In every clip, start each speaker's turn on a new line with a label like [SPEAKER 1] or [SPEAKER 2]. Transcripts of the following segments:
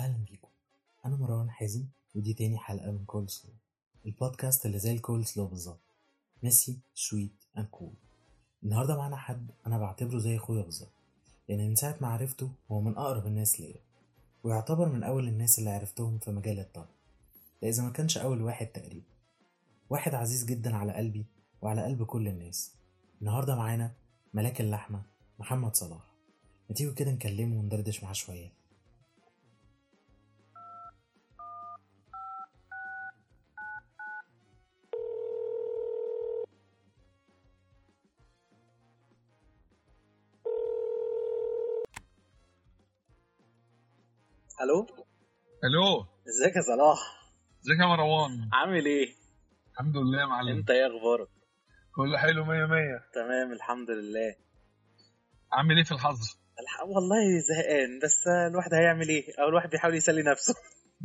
[SPEAKER 1] أهلا بيكم. أنا مروان حازم ودي تاني حلقة من Callslaw ال podcast اللي زي الكول سلو بالظبط. messy sweet and cool. النهاردة معانا حد أنا بعتبره زي أخويا بالظبط لأن من ساعة ما عرفته هو من أقرب الناس ليا ويعتبر من أول الناس اللي عرفتهم في مجال الطب ده إذا ما كانش أول واحد تقريبا. واحد عزيز جدا على قلبي وعلى قلب كل الناس. النهاردة معانا ملاك اللحمة محمد صلاح. ما تيجوا كده نكلمه وندردش معاه شوية؟
[SPEAKER 2] ألو؟
[SPEAKER 3] ألو.
[SPEAKER 2] ازيك يا صلاح؟
[SPEAKER 3] ازيك يا مروان؟
[SPEAKER 2] عامل إيه؟
[SPEAKER 3] الحمد لله يا معلم.
[SPEAKER 2] انت إيه أخبارك؟
[SPEAKER 3] كله حلو مية مية.
[SPEAKER 2] تمام الحمد لله.
[SPEAKER 3] عامل إيه في الحظر؟
[SPEAKER 2] الح... والله زهقان بس الواحد هيعمل إيه؟ أو الواحد بيحاول يسلي نفسه.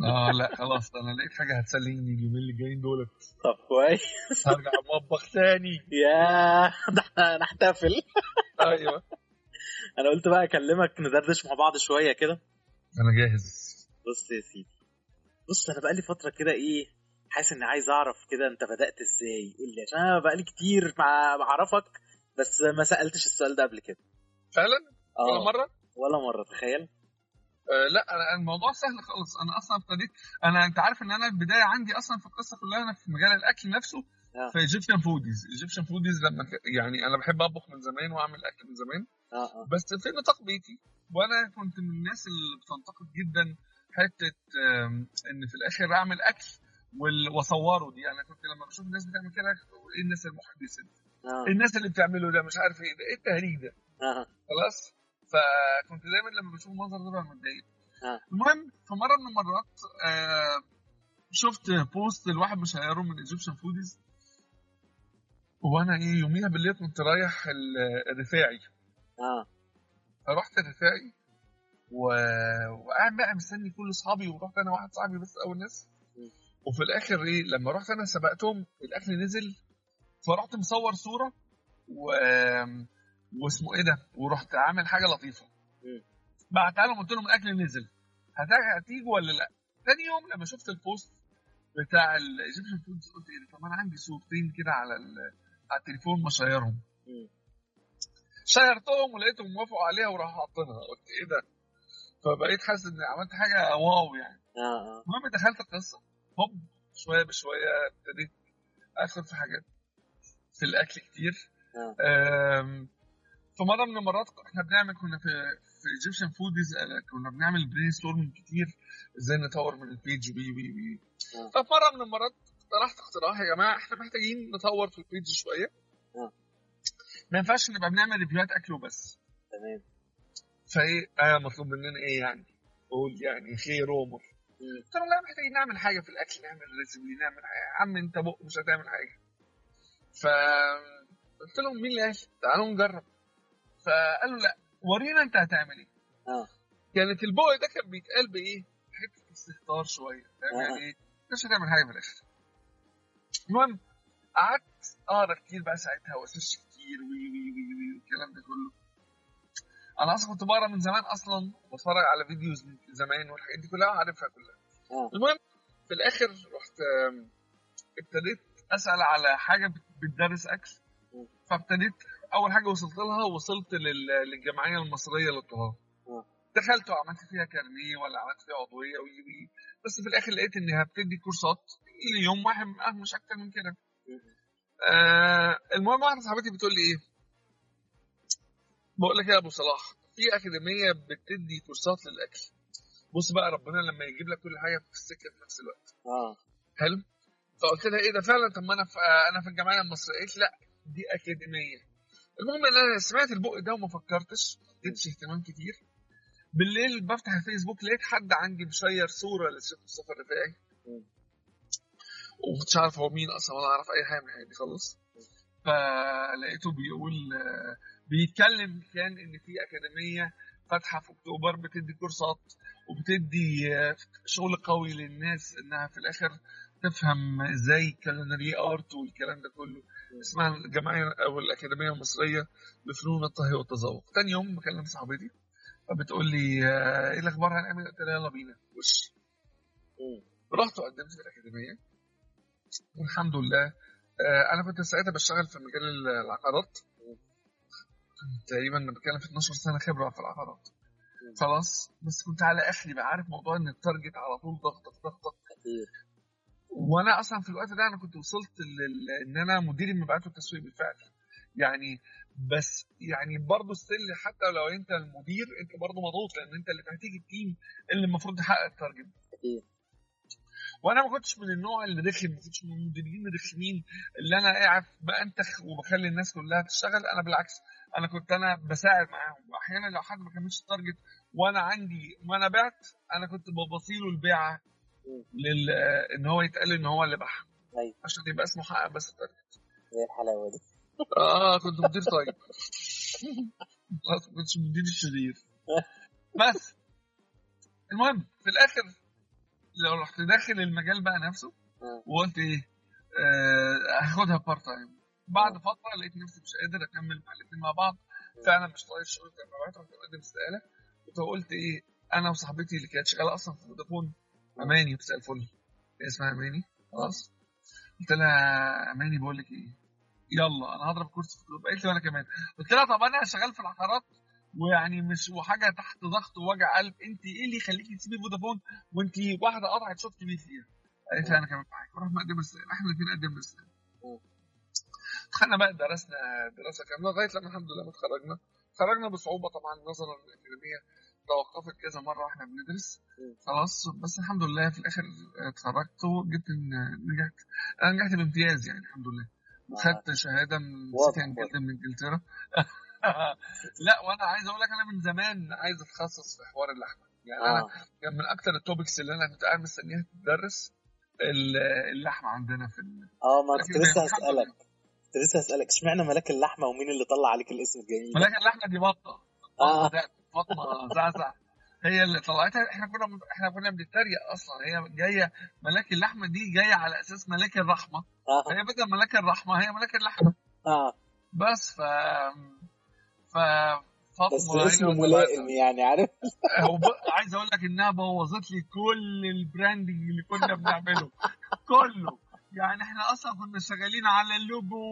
[SPEAKER 3] آه لا خلاص أنا لقيت حاجة هتسليني اليومين اللي جايين دولت.
[SPEAKER 2] طب كويس.
[SPEAKER 3] هرجع المطبخ تاني.
[SPEAKER 2] يا ده إحنا نحتفل
[SPEAKER 3] أيوه.
[SPEAKER 2] أنا قلت بقى أكلمك ندردش مع بعض شوية كده.
[SPEAKER 3] أنا جاهز.
[SPEAKER 2] بص يا سيدي. بص أنا بقالي فترة كده إيه حاسس إني عايز أعرف كده أنت بدأت إزاي؟ قول لي عشان أنا بقالي كتير مع بعرفك بس ما سألتش السؤال ده قبل كده.
[SPEAKER 3] فعلا؟ ولا
[SPEAKER 2] آه
[SPEAKER 3] مرة؟
[SPEAKER 2] ولا مرة تخيل.
[SPEAKER 3] آه لا أنا الموضوع سهل خالص. أنا أصلا ابتديت أنا أنت عارف إن أنا البداية عندي أصلا في القصة كلها أنا في مجال الأكل نفسه
[SPEAKER 2] آه.
[SPEAKER 3] في Egyptian Foodies Egyptian Foodies لما ك- يعني أنا بحب أطبخ من زمان وأعمل أكل من زمان.
[SPEAKER 2] آه آه.
[SPEAKER 3] بس في نطاق بيتي وأنا كنت من الناس اللي بتنتقد جدا حتة إن في الآخر أعمل أكل وأصوره دي. أنا كنت لما بشوف الناس بتعمل كده إيه الناس المحدثه دي؟
[SPEAKER 2] آه.
[SPEAKER 3] إيه الناس اللي بتعمله ده؟ مش عارف إيه ده. إيه التهريج ده؟
[SPEAKER 2] آه.
[SPEAKER 3] خلاص؟ فكنت دايما لما بشوف المنظر ده ببقى متضايق.
[SPEAKER 2] آه.
[SPEAKER 3] المهم في مرة من المرات آه، شفت post لواحد مشيره من Egyptian Foodies وأنا إيه يوميها بالليل كنت رايح ال- الرفاعي.
[SPEAKER 2] آه.
[SPEAKER 3] فرحت الرفاعي. وقاعد بقى مستني كل أصحابي ورحت أنا واحد صاحبي بس أول ناس. وفي الآخر إيه لما رحت أنا سبقتهم الأكل نزل فرحت مصور صورة و... واسمه إيه ده ورحت عامل حاجة
[SPEAKER 2] لطيفة.
[SPEAKER 3] بعتها لهم قلت لهم الأكل نزل هت- هتيجوا ولا لأ تاني يوم لما شفت ال post بتاع ال Egyptian Foodies قلت إيه طب أنا عندي صورتين كده على. على التليفون مشيرهم
[SPEAKER 2] مم.
[SPEAKER 3] شيرتهم ولقيتهم موافقوا عليها وراحوا حاطينها قلت إيه ده فبقيت حاسس اني عملت حاجة wow يعني.
[SPEAKER 2] آه آه.
[SPEAKER 3] المهم دخلت القصة هوب شوية بشوية ابتديت أدخل في حاجات في الأكل كتير. أم، في مرة من المرات إحنا بنعمل كنا في في Egyptian Foodies كنا بنعمل brainstorming كتير إزاي نطور من ال page وي وي وي
[SPEAKER 2] آه.
[SPEAKER 3] ففي مرة من المرات اقترحت اقتراح يا جماعة إحنا محتاجين نطور في ال page شوية.
[SPEAKER 2] آه.
[SPEAKER 3] ما ينفعش نبقى بنعمل review هات أكل وبس.
[SPEAKER 2] تمام.
[SPEAKER 3] فايه آه مطلوب مننا إيه يعني؟ قول يعني خير. قلت لهم لا محتاجين نعمل حاجة في الأكل نعمل recipe نعمل حاجة. يا عم أنت بق مش هتعمل حاجة. ف قلت لهم مين اللي قال؟ تعالوا نجرب فقالوا لا ورينا أنت هتعمل إيه.
[SPEAKER 2] آه.
[SPEAKER 3] كانت البق ده كان بيتقال بإيه؟ حتة استهتار شوية. فاهم
[SPEAKER 2] آه.
[SPEAKER 3] يعني إيه؟ مش هتعمل حاجة في الآخر. المهم قعدت أقرأ كتير بقى ساعتها وأ search كتير وي وي وي وي والكلام ده كله. أنا أصلا كنت بقرأ من زمان أصلا وبتفرج على videos زمان والحاجات دي كلها عارفها كلها المهم في الآخر رحت ابتديت أسأل على حاجة بت- بتدرس
[SPEAKER 2] أكل.
[SPEAKER 3] فابتديت أول حاجة وصلت لها وصلت لل- للجمعية المصرية
[SPEAKER 2] للطهارة.
[SPEAKER 3] دخلت وعملت فيها كارنيه ولا عملت فيها عضوية وي وي بس في الآخر لقيت انها بتدي كورسات ليوم واحد آه، مش أكتر من كده. آه المهم واحدة صاحبتي بتقول لي إيه بقول لك يا أبو صلاح؟ في أكاديمية بتدي كورسات للأكل. بص بقى ربنا لما يجيب لك كل حاجة في السكة في نفس الوقت.
[SPEAKER 2] آه.
[SPEAKER 3] حلو؟ فقلت لها إيه ده فعلا؟ طب ما أنا في آه، أنا في الجمعيه المصرية. قالت لا دي أكاديمية. المهم إن أنا سمعت البق ده وما فكرتش ما اديتش اهتمام كتير. بالليل بفتح الفيسبوك لقيت حد عندي مشير صورة للشيخ مصطفى الرفاعي. وما كنتش عارف هو مين أصلا ولا أعرف أي حاجة من الحاجات دي خالص. فلقيته بيقول آه، بيتكلم كان إن في أكاديمية فاتحة في أكتوبر بتدي كورسات وبتدي شغل قوي للناس إنها في الآخر تفهم إزاي كالينري آرت والكلام ده كله. اسمها الجمعية أو الأكاديمية المصرية لفنون الطهي والتذوق. تاني يوم بكلم صاحبتي فبتقول لي آه، إيه الأخبار هنعمل؟ قلت لها يلا بينا. وش. رحت وقدمت في الأكاديمية. والحمد لله آه، أنا كنت ساعتها بشتغل في مجال ال- العقارات. كنت تقريبا بتكلم في 12 سنة خبرة في العقارات. خلاص بس كنت على آخري بقى عارف موضوع إن ال target على طول ضغطك ضغطك وأنا أصلا في الوقت ده أنا كنت وصلت لل... إن أنا مدير المبيعات والتسويق بالفعل. يعني بس يعني برضه still حتى لو أنت المدير أنت برضه مضغوط لأن أنت اللي هتيجي ال team اللي المفروض تحقق ال
[SPEAKER 2] target
[SPEAKER 3] وأنا ما كنتش من النوع اللي رخم ما كنتش من المديرين الرخمين اللي أنا قاعد بأنتخ وبخلي الناس كلها تشتغل أنا بالعكس. أنا كنت أنا بساعد معاهم وأحيانا لو حد ما كملش ال target وأنا عندي ما أنا بعت أنا كنت ببصيله البيعة لل إن هو يتقال إن هو اللي باع
[SPEAKER 2] أيوه.
[SPEAKER 3] عشان يبقى اسمه حقق بس ال
[SPEAKER 2] target إيه الحلاوة دي.
[SPEAKER 3] آه كنت مدير طيب. خلاص ما كنتش مدير الشرير بس. المهم في الآخر لو رحت داخل المجال بقى نفسه. وقلت إيه؟ آه، هاخدها part time بعد فترة لقيت نفسي مش قادر أكمل مع الاثنين مع بعض. فعلا مش طايق الشغل بتاع المبيعات رحت مقدم استقالة. وقلت إيه أنا وصاحبتي اللي كانت شغالة أصلا في فودافون أماني مساء الفل. اسمها أماني؟ خلاص. قلت لها أماني بقول لك إيه؟ يلا أنا هضرب كرسي في الكلوب قالت لي وأنا كمان. قلت لها طب أنا شغال في العقارات ويعني مش وحاجة تحت ضغط ووجع قلب. أنت إيه اللي يخليكي تسيبي فودافون وأنت واحدة قطعت شوط كبير فيها؟ قالت لي أنا كمان معاك ورحنا مقدم استقالة. إحنا الاثنين قدمنا استقالة. دخلنا بقى درسنا دراسة كاملة لغاية لما الحمد لله ما اتخرجنا. خرجنا بصعوبة طبعا نظرا للاكاديميه توقفت كذا مرة وإحنا بندرس. خلاص بس الحمد لله في الآخر اتخرجت وجبت نجحت. أنا نجحت بامتياز يعني الحمد لله. وخدت شهادة من سيتي جدا من إنجلترا. لا وأنا عايز أقول لك أنا من زمان عايز أتخصص في حوار اللحمة. يعني أنا
[SPEAKER 2] آه.
[SPEAKER 3] كان من أكتر التوبكس اللي أنا كنت قاعد مستنيها تدرس ال- اللحمة عندنا في ال...
[SPEAKER 2] آه ما كنت لسه. كنت لسه هسألك اشمعنى ملاك اللحمة ومين اللي طلع عليك الاسم الجميل ده؟
[SPEAKER 3] ولكن اللحمة دي بطة.
[SPEAKER 2] آه.
[SPEAKER 3] بطة فاطمه زعزع. هي اللي طلعتها إحنا كنا إحنا كنا بنتريق أصلا. هي جاية ملاك اللحمة دي جاية على أساس ملاك الرحمة.
[SPEAKER 2] آه.
[SPEAKER 3] فهي بدل ملاك الرحمة هي ملاك اللحمة.
[SPEAKER 2] آه.
[SPEAKER 3] بس ف ف
[SPEAKER 2] بس
[SPEAKER 3] فاطمه هي
[SPEAKER 2] اسمه
[SPEAKER 3] اللي
[SPEAKER 2] ملائم يعني عارف؟
[SPEAKER 3] وب... عايز أقول لك إنها بوظت لي كل ال branding اللي كنا بنعمله. كله. يعني إحنا أصلا كنا شغالين على اللوجو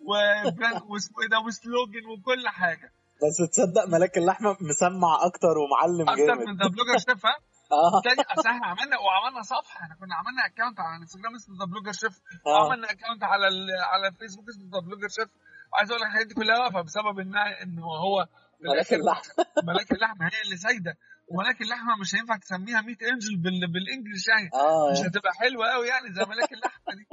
[SPEAKER 3] واسمه إيه ده و slogan وكل حاجة.
[SPEAKER 2] بس تصدق ملاك اللحمة مسمع أكتر ومعلم
[SPEAKER 3] أكتر
[SPEAKER 2] جامد.
[SPEAKER 3] من The Blogger Chef ها؟
[SPEAKER 2] آه.
[SPEAKER 3] تاني أصل إحنا عملنا وعملنا صفحة إحنا كنا عملنا account على الانستجرام اسمه The Blogger
[SPEAKER 2] Chef
[SPEAKER 3] وعملنا account على ال... على الفيسبوك اسمه The Blogger Chef وعايز أقول لك الحاجات دي كلها واقفه بسبب ان إن هو
[SPEAKER 2] ملاك اللحمة
[SPEAKER 3] ملاك اللحمه هي اللي سايدة. وملاك اللحمه مش هينفع تسميها meat angel بال... بال English يعني.
[SPEAKER 2] آه.
[SPEAKER 3] مش هتبقى حلوة قوي يعني زي ملاك اللحمه دي.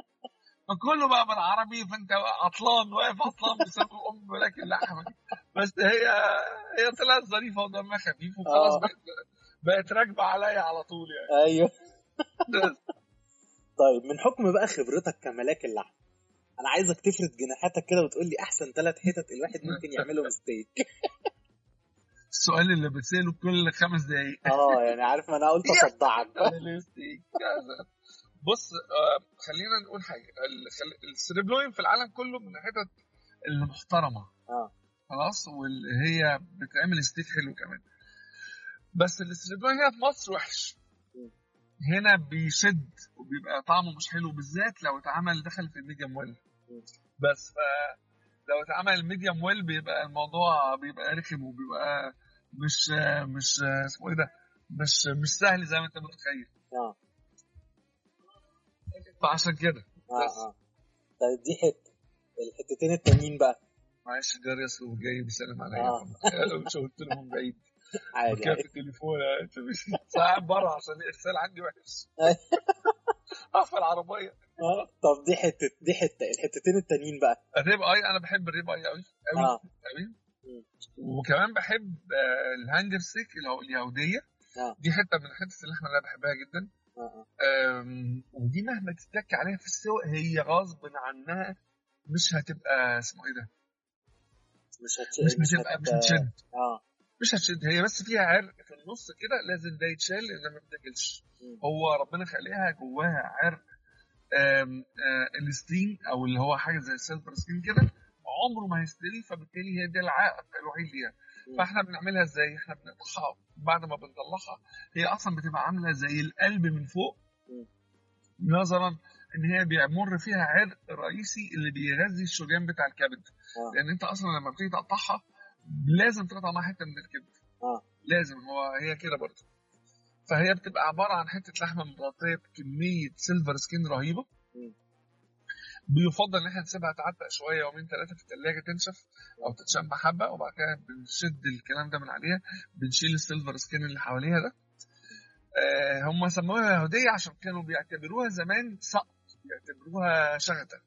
[SPEAKER 3] فكله بقى بالعربي فأنت عطلان واقف عطلان بسبب أم ملاك اللحمه دي. بس هي هي طلعت ظريفة ودمها خفيف وخلاص
[SPEAKER 2] آه.
[SPEAKER 3] بقت بقت راكبة عليا على طول يعني.
[SPEAKER 2] أيوه. طيب من حكم بقى خبرتك كملاك اللحمة أنا عايزك تفرد جناحاتك كده وتقول لي أحسن ثلاث حتت الواحد ممكن يعملهم ستيك
[SPEAKER 3] السؤال اللي بتسأله كل خمس دقايق.
[SPEAKER 2] آه يعني عارف ما أنا قلت اصدعك.
[SPEAKER 3] بص آه خلينا نقول حاجة. ال striploin في العالم كله من الحتت المحترمة.
[SPEAKER 2] آه.
[SPEAKER 3] خلاص؟ واللي هي بتعمل ستيك حلو كمان. بس ال striploin هنا في مصر وحش. هنا بيشد وبيبقى طعمه مش حلو بالذات لو اتعمل دخل في ال medium well بس ف لو اتعمل medium well بيبقى الموضوع بيبقى رخم وبيبقى مش مش اسمه إيه ده مش مش سهل زي ما انت متخيل.
[SPEAKER 2] آه.
[SPEAKER 3] فعشان كده. آه.
[SPEAKER 2] آه. طيب دي حتة. الحتتين التانيين بقى.
[SPEAKER 3] معلش جاري اصله جاي بيسلم عليا.
[SPEAKER 2] آه.
[SPEAKER 3] مش قلت له من بعيد.
[SPEAKER 2] عادي
[SPEAKER 3] كان في التليفون أنت مش قاعد بره عشان الإرسال عندي وحش.
[SPEAKER 2] أيوة.
[SPEAKER 3] أقفل العربية.
[SPEAKER 2] آه طب دي حتة دي حتة الحتتين التانيين بقى.
[SPEAKER 3] ال rib eye أنا بحب ال rib eye قوي قوي
[SPEAKER 2] آه.
[SPEAKER 3] قوي. وكمان بحب آه، ال hanger steak اللي هو اليهودية.
[SPEAKER 2] آه.
[SPEAKER 3] دي حتة من اللحمه اللي أنا بحبها جدا.
[SPEAKER 2] آه
[SPEAKER 3] آم، ودي مهما تتك عليها في السوق هي غصب عنها مش هتبقى اسمه إيه ده؟
[SPEAKER 2] مش هتش...
[SPEAKER 3] مش مش هتبقى مش هتشد.
[SPEAKER 2] آه.
[SPEAKER 3] مش هتشد. هي بس فيها عرق في النص كده لازم ده يتشال لأن ما بتاكلش. هو ربنا خالقها جواها عرق. آه، ال skin أو اللي هو حاجة زي ال silver skin كده عمره ما هيستوي فبالتالي هي ده العائق الوحيد ليها. فإحنا بنعملها إزاي إحنا بنقطعها بعد ما بنطلعها هي أصلا بتبقى عاملة زي القلب من فوق. نظرا إن هي بيمر فيها عرق رئيسي اللي بيغذي الشريان بتاع الكبد
[SPEAKER 2] آه.
[SPEAKER 3] لأن أنت أصلا لما بتيجي تقطعها لازم تقطع معاها حتة من الكبد
[SPEAKER 2] آه.
[SPEAKER 3] لازم هو هي كده برضه فهي بتبقى عبارة عن حتة لحمة متغطيه بكمية silver skin
[SPEAKER 2] رهيبة.
[SPEAKER 3] بيفضل إن إحنا نسيبها تعتق شوية يومين ثلاثة في الثلاجه تنشف أو تتشم حبه وبعد كده بنشد الكلام ده من عليها بنشيل ال silver skin اللي حواليها ده آه هم سموها يهودية عشان كانوا بيعتبروها زمان سقط بيعتبروها
[SPEAKER 2] شغتة.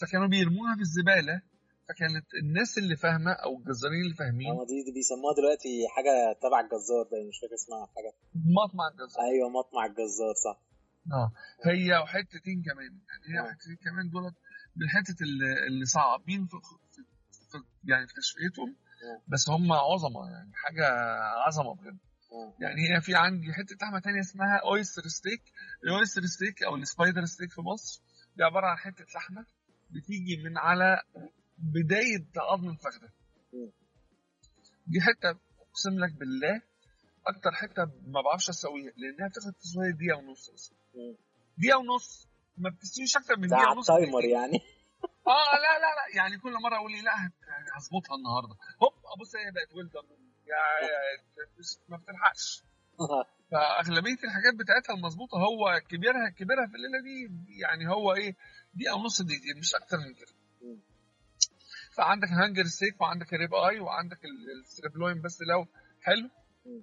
[SPEAKER 3] فكانوا بيرموها في الزبالة فكانت الناس اللي فاهمة أو الجزارين اللي فاهمين.
[SPEAKER 2] آه دي, دي بيسموها دلوقتي حاجة تبع الجزار ده مش فاكر اسمها حاجة.
[SPEAKER 3] مطمع الجزار.
[SPEAKER 2] أيوه مطمع الجزار صح.
[SPEAKER 3] آه. هي وحتتين كمان. يعني هي
[SPEAKER 2] آه.
[SPEAKER 3] وحتتين كمان دولت من الحتت اللي, صعبين في, في, في يعني في تشفيتهم
[SPEAKER 2] آه.
[SPEAKER 3] بس هم عظمة يعني حاجة عظمة بجد.
[SPEAKER 2] آه.
[SPEAKER 3] يعني هي في عندي حتة لحمه تانية اسمها oyster steak ال oyster steak أو ال spider steak في مصر دي عبارة عن حتة لحمة بتيجي من على بداية عظم الفخده. دي حتة أقسم لك بالله أكتر حتة ما بعرفش أسويها لأنها بتاخد تسوية دقيقة ونص بس. دقيقة ونص ما بتستويش أكتر من
[SPEAKER 2] دقيقة
[SPEAKER 3] ونص دقيقتين.
[SPEAKER 2] يعني
[SPEAKER 3] آه لا لا لا يعني كل مرة أقول لي لا هت- يعني هظبطها النهارده هوب أبص هي بقت well done ما بتلحقش فأغلبية الحاجات بتاعتها المظبوطة هو كبيرها كبيرها في الليلة دي يعني هو إيه دقيقة ونص دقيقتين مش أكتر من كده. فعندك hanger steak وعندك ال rib eye وعندك ال- ال striploin بس لو حلو.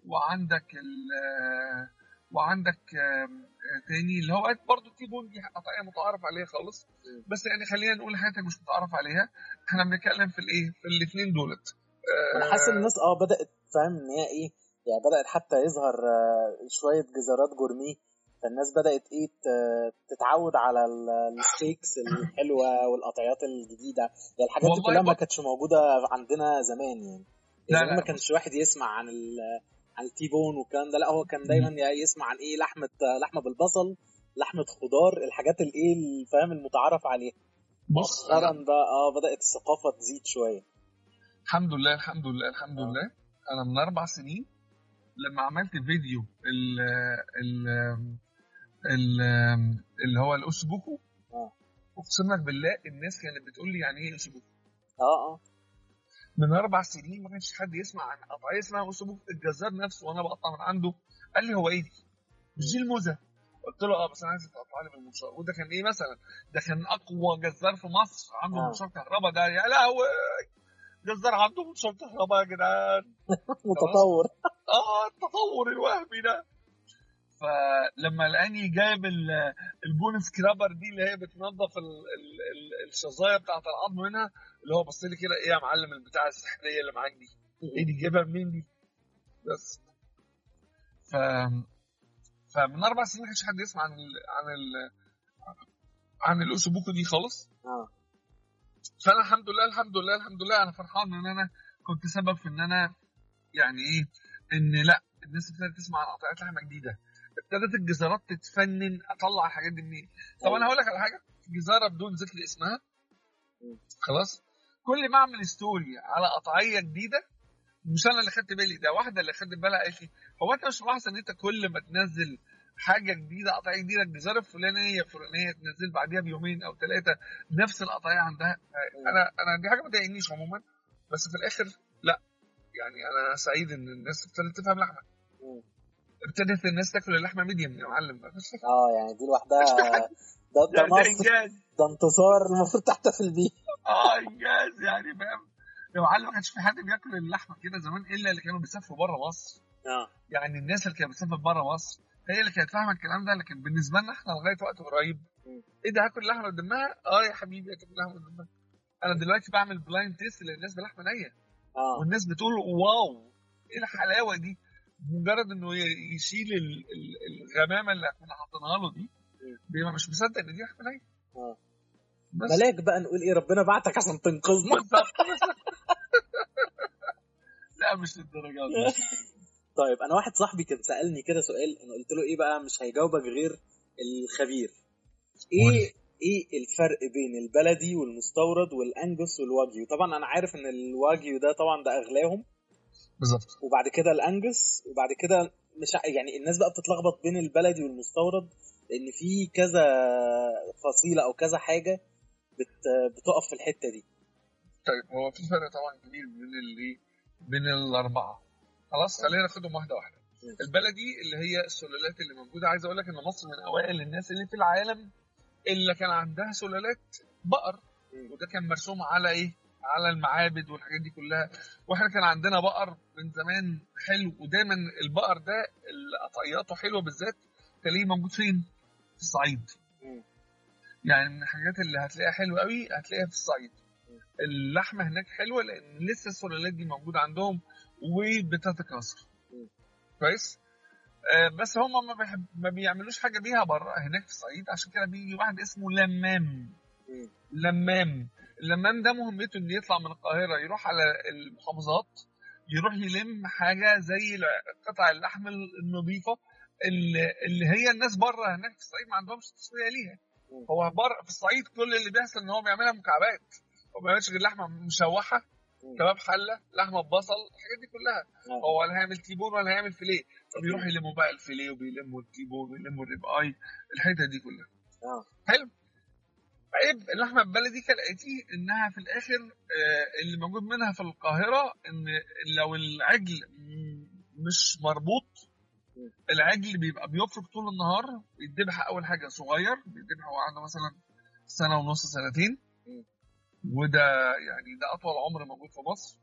[SPEAKER 3] وعندك ال وعندك تاني اللي هو برضه T-bone دي قطعية متعارف عليها خالص. بس يعني خلينا نقول حاجة مش متعارف عليها. إحنا بنتكلم في الايه؟ في الاثنين دولت.
[SPEAKER 2] أنا حاسس إن الناس آه بدأت فاهم إن هي إيه؟ يعني بدأت حتى يظهر آه، شوية جزارات gourmet. فالناس بدأت إيه تتعود على ال- ال steaks الحلوة والقطعيات الجديدة. يعني الحاجات دي كلها ما كانتش موجودة عندنا زمان يعني.
[SPEAKER 3] لا،
[SPEAKER 2] زمان
[SPEAKER 3] لا،
[SPEAKER 2] ما كانش واحد يسمع عن ال عن ال T-bone والكلام ده. لا هو كان دايما يسمع عن إيه لحمة لحمة بالبصل لحمة خضار الحاجات الايه الفاهم المتعارف عليها.
[SPEAKER 3] بص
[SPEAKER 2] مؤخرا بقى آه بدأت الثقافة تزيد شوية.
[SPEAKER 3] الحمد لله الحمد لله الحمد
[SPEAKER 2] آه.
[SPEAKER 3] لله. أنا من أربع سنين لما عملت فيديو ال اللي هو ال
[SPEAKER 2] ossobuco
[SPEAKER 3] آه. أقسم لك بالله الناس كانت بتقول لي يعني إيه ossobuco
[SPEAKER 2] آه آه.
[SPEAKER 3] من أربع سنين ما كانش حد يسمع عن قطعية اسمها ossobuco الجزار نفسه وأنا بقطع من عنده قال لي هو إيه دي؟ مش دي الموزة؟ قلت له آه بس أنا عايز تقطع لي بالمنشار وده كان إيه مثلا؟ ده كان أقوى جزار في مصر. عنده
[SPEAKER 2] آه.
[SPEAKER 3] منشار كهرباء ده. يا لهوي! جزار عنده منشار كهرباء يا جدعان.
[SPEAKER 2] متطور.
[SPEAKER 3] آه التطور الوهمي ده. فلما لقاني جايب ال- ال bone scraper دي اللي هي بتنظف ال ال ال الشظايا بتاعت العظم منها اللي هو بص لي كده إيه يا معلم البتاعه السحرية اللي معاك دي؟ إيه دي جايبها منين دي؟ بس. ف فمن أربع سنين ما كانش حد يسمع عن ال عن ال عن الاوسوبوكو دي خالص.
[SPEAKER 2] آه.
[SPEAKER 3] فأنا الحمد لله الحمد لله الحمد لله أنا فرحان إن أنا كنت سبب في إن أنا يعني إيه إن لأ الناس ابتدت تسمع عن قطعات لحمة جديدة. ابتدت الجزارات تتفنن أطلع الحاجات دي منين؟ طب أنا هقول لك على حاجة. جزارة بدون ذكر اسمها. خلاص. كل ما أعمل ستوري على قطعية جديدة مش أنا اللي خدت بالي ده واحدة اللي خدت بالها قالت لي هو أنت مش ملاحظ إن أنت كل ما تنزل حاجة جديدة قطعية جديدة الجزارة الفلانية الفلانيه تنزل بعديها بيومين أو ثلاثة نفس القطعية عندها؟ أنا أنا دي حاجة ما تضايقنيش عموما. بس في الآخر لا. يعني أنا سعيد إن الناس ابتدت تفهم لحمه
[SPEAKER 2] مم.
[SPEAKER 3] ابتدت الناس تاكل اللحمة ميديم يا معلم.
[SPEAKER 2] آه يعني دي لوحدها ده ده
[SPEAKER 3] ده, ده
[SPEAKER 2] انتصار المفروض تحتفل بيه
[SPEAKER 3] آه إنجاز يعني فاهم؟ يا معلم ما كانش في حد بياكل اللحمة كده زمان إلا اللي كانوا بيسافروا بره مصر.
[SPEAKER 2] آه.
[SPEAKER 3] يعني الناس اللي كانت بتسافر بره مصر هي اللي كانت فاهمة الكلام ده لكن بالنسبة لنا إحنا لغاية وقت قريب. إيه ده هاكل لحمة بدمها؟ آه يا حبيبي هاكل لحمة بدمها أنا دلوقتي بعمل blind taste للناس بلحمة نية.
[SPEAKER 2] آه.
[SPEAKER 3] والناس بتقول wow إيه الحلاوة دي؟ مجرد إنه ي- يشيل ال- ال- الغمامة اللي إحنا حاطينها له دي. بيبقى مش مصدق إن دي
[SPEAKER 2] آه
[SPEAKER 3] بس.
[SPEAKER 2] ملاك بقى نقول إيه؟ ربنا بعتك عشان تنقذنا.
[SPEAKER 3] لا مش للدرجة دي.
[SPEAKER 2] طيب أنا واحد صاحبي كان سألني كده سؤال أنا قلت له إيه بقى؟ مش هيجاوبك غير الخبير.
[SPEAKER 3] إيه.
[SPEAKER 2] إيه الفرق بين البلدي والمستورد والانجوس والواجيو طبعا أنا عارف إن الواجيو ده طبعا ده أغلاهم
[SPEAKER 3] بالظبط.
[SPEAKER 2] وبعد كده الانجس وبعد كده مش يعني الناس بقى بتتلخبط بين البلدي والمستورد لأن في كذا فصيلة أو كذا حاجة بت بتقف في الحتة دي.
[SPEAKER 3] طيب هو في فرق طبعا كبير بين الايه بين الأربعة. خلاص خلينا ناخدهم واحدة
[SPEAKER 2] واحدة.
[SPEAKER 3] البلدي اللي هي السلالات اللي موجودة عايز أقول لك إن مصر من أوائل الناس اللي في العالم اللي كان عندها سلالات بقر. وده كان مرسوم على إيه؟ على المعابد والحاجات دي كلها. وإحنا كان عندنا بقر من زمان حلو ودايما البقر ده اللي قطعياته حلوة بالذات تلاقيه موجود فين؟ في الصعيد. يعني من الحاجات اللي هتلاقيها حلوة قوي هتلاقيها في الصعيد. اللحمة هناك حلوة لأن لسه السلالات دي موجودة عندهم وبتتكاثر. كويس؟ آه بس هم ما, بيحب ما بيعملوش حاجة بيها بره هناك في الصعيد عشان كده بيجي واحد اسمه لمام. لمام. اللمام ده مهمته انه يطلع من القاهرة يروح على المحافظات يروح يلم حاجة زي قطع اللحم النظيفة اللي, هي الناس بره هناك في الصعيد ما عندهمش تسويه ليها. هو بره في الصعيد كل اللي بيحصل إن هو بيعملها مكعبات هو ما بيعملش غير لحمة
[SPEAKER 2] مشوحة.
[SPEAKER 3] كباب حلة لحمة ببصل الحاجات دي كلها.
[SPEAKER 2] آه.
[SPEAKER 3] هو ولا هيعمل T-bone ولا هيعمل فيليه. فبيروح يلموا بقى الفيليه وبيلموا ال T-bone ويلموا ال rib eye الحته دي كلها.
[SPEAKER 2] آه.
[SPEAKER 3] حلو. عيب اللحمه البلدي كالاتي إنها في الآخر آه، اللي موجود منها في القاهرة إن لو العجل مش مربوط. العجل بيبقى بيفرك طول النهار بيتذبح أول حاجة صغير بيتذبح وهو عنده مثلا سنة ونص سنتين. وده يعني ده أطول عمر موجود في مصر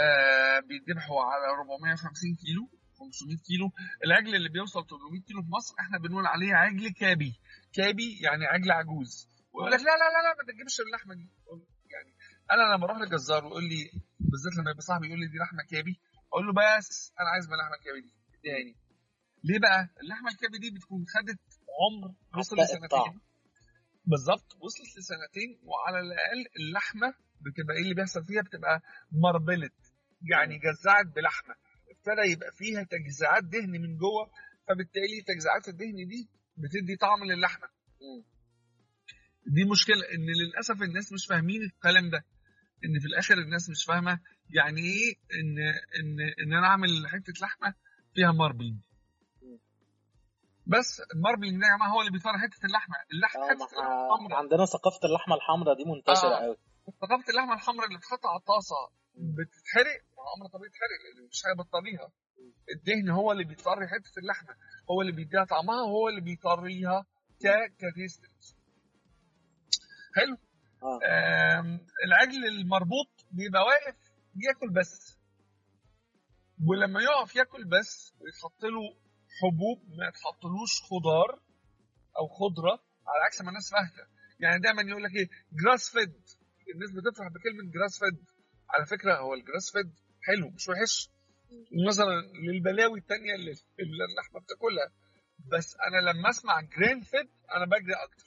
[SPEAKER 3] آه بيتذبح هو على 450 كيلو 500 كيلو العجل اللي بيوصل 800 كيلو في مصر إحنا بنقول عليه عجل كابي كابي يعني عجل عجوز ويقول لك لا لا لا لا ما تجيبش اللحمة دي. يعني أنا لما أروح لجزار ويقول لي بالذات لما يبقى صاحبي يقول لي دي لحمة كابي أقول له بس أنا عايز من اللحمة الكابي دي. اديهاني ليه بقى؟ اللحمة الكابي دي بتكون خدت عمر وصل. لسنتين. بالظبط. وصلت لسنتين وعلى الأقل اللحمة بتبقى إيه اللي بيحصل فيها؟ بتبقى مربلت. يعني جزعت بلحمة. ابتدى يبقى فيها تجزيعات دهن من جوه فبالتالي تجزيعات الدهن دي بتدي طعم
[SPEAKER 2] للحمة.
[SPEAKER 3] دي مشكلة إن للأسف الناس مش فاهمين الكلام ده. إن في الآخر الناس مش فاهمة يعني إيه إن إن إن أنا أعمل حتة لحمة فيها marbling بس ال marbling ده يا جماعة هو اللي بيطلع حتة اللحمة
[SPEAKER 2] اللحمة
[SPEAKER 3] آه
[SPEAKER 2] حتة
[SPEAKER 3] اللحمه
[SPEAKER 2] عندنا ثقافة اللحمة الحمراء دي منتشرة
[SPEAKER 3] آه.
[SPEAKER 2] قوي
[SPEAKER 3] ثقافة اللحمة الحمراء اللي بتتحط على الطاسة بتتحرق أمر طبيعي تتحرق لأن مفيش حاجة بتطريها الدهن هو اللي بيطري حتة اللحمة هو اللي بيديها طعمها وهو اللي بيطريها ك ك taste.
[SPEAKER 2] حلو.
[SPEAKER 3] آم، العجل المربوط بيبقى واقف بياكل بس. ولما يقف ياكل بس ويتحط له حبوب ما يتحطلوش خضار أو خضرة على عكس ما الناس فاهمة. يعني دايما يقول لك إيه grass-fed الناس بتفرح بكلمة grass-fed على فكرة هو ال grass-fed حلو مش وحش. نظرا للبلاوي التانية اللي اللحمة بتاكلها. بس أنا لما أسمع grain-fed أنا بجري أكتر.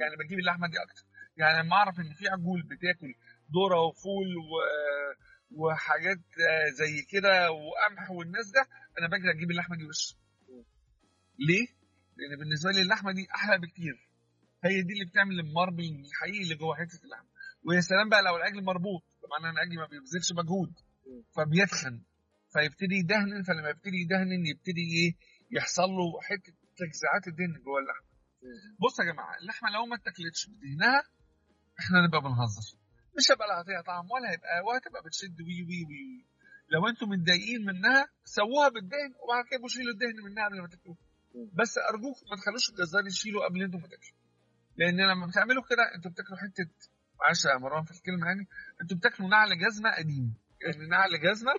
[SPEAKER 3] يعني بجيب اللحمة دي أكتر. يعني لما أعرف إن في عجول بتاكل ذرة وفول و... وحاجات زي كده وقمح والناس ده أنا بجري أجيب اللحمة دي وش. ليه؟ لأن بالنسبة لي اللحمة دي أحلى بكتير. هي دي اللي بتعمل ال marbling الحقيقي اللي جوه حتة اللحمة. ويا سلام بقى لو العجل مربوط طبعا أنا العجل ما بيبذلش مجهود فبيتخن. فيبتدي يدهن فلما يبتدي يدهن يبتدي إيه؟ يحصل له حتة تجزيعات الدهن جوه اللحمة. بص يا جماعة اللحمة لو ما اتاكلتش بدهنها إحنا نبقى بنهزر. مش هيبقى لها هتعطيها طعم ولا هيبقى وهتبقى بتشد. وي وي وي لو أنتم متضايقين منها سووها بالدهن وبعد كده شيلوا الدهن منها قبل ما تاكلوها بس أرجوك ما تخلوش الجزار يشيله قبل أنتم ما تاكلوا. لأن لما بتعملوا كده أنتوا بتاكلوا حتة معلش يا مروان في الكلمة يعني أنتوا بتاكلوا نعل جزمة قديم. يعني نعل جزمة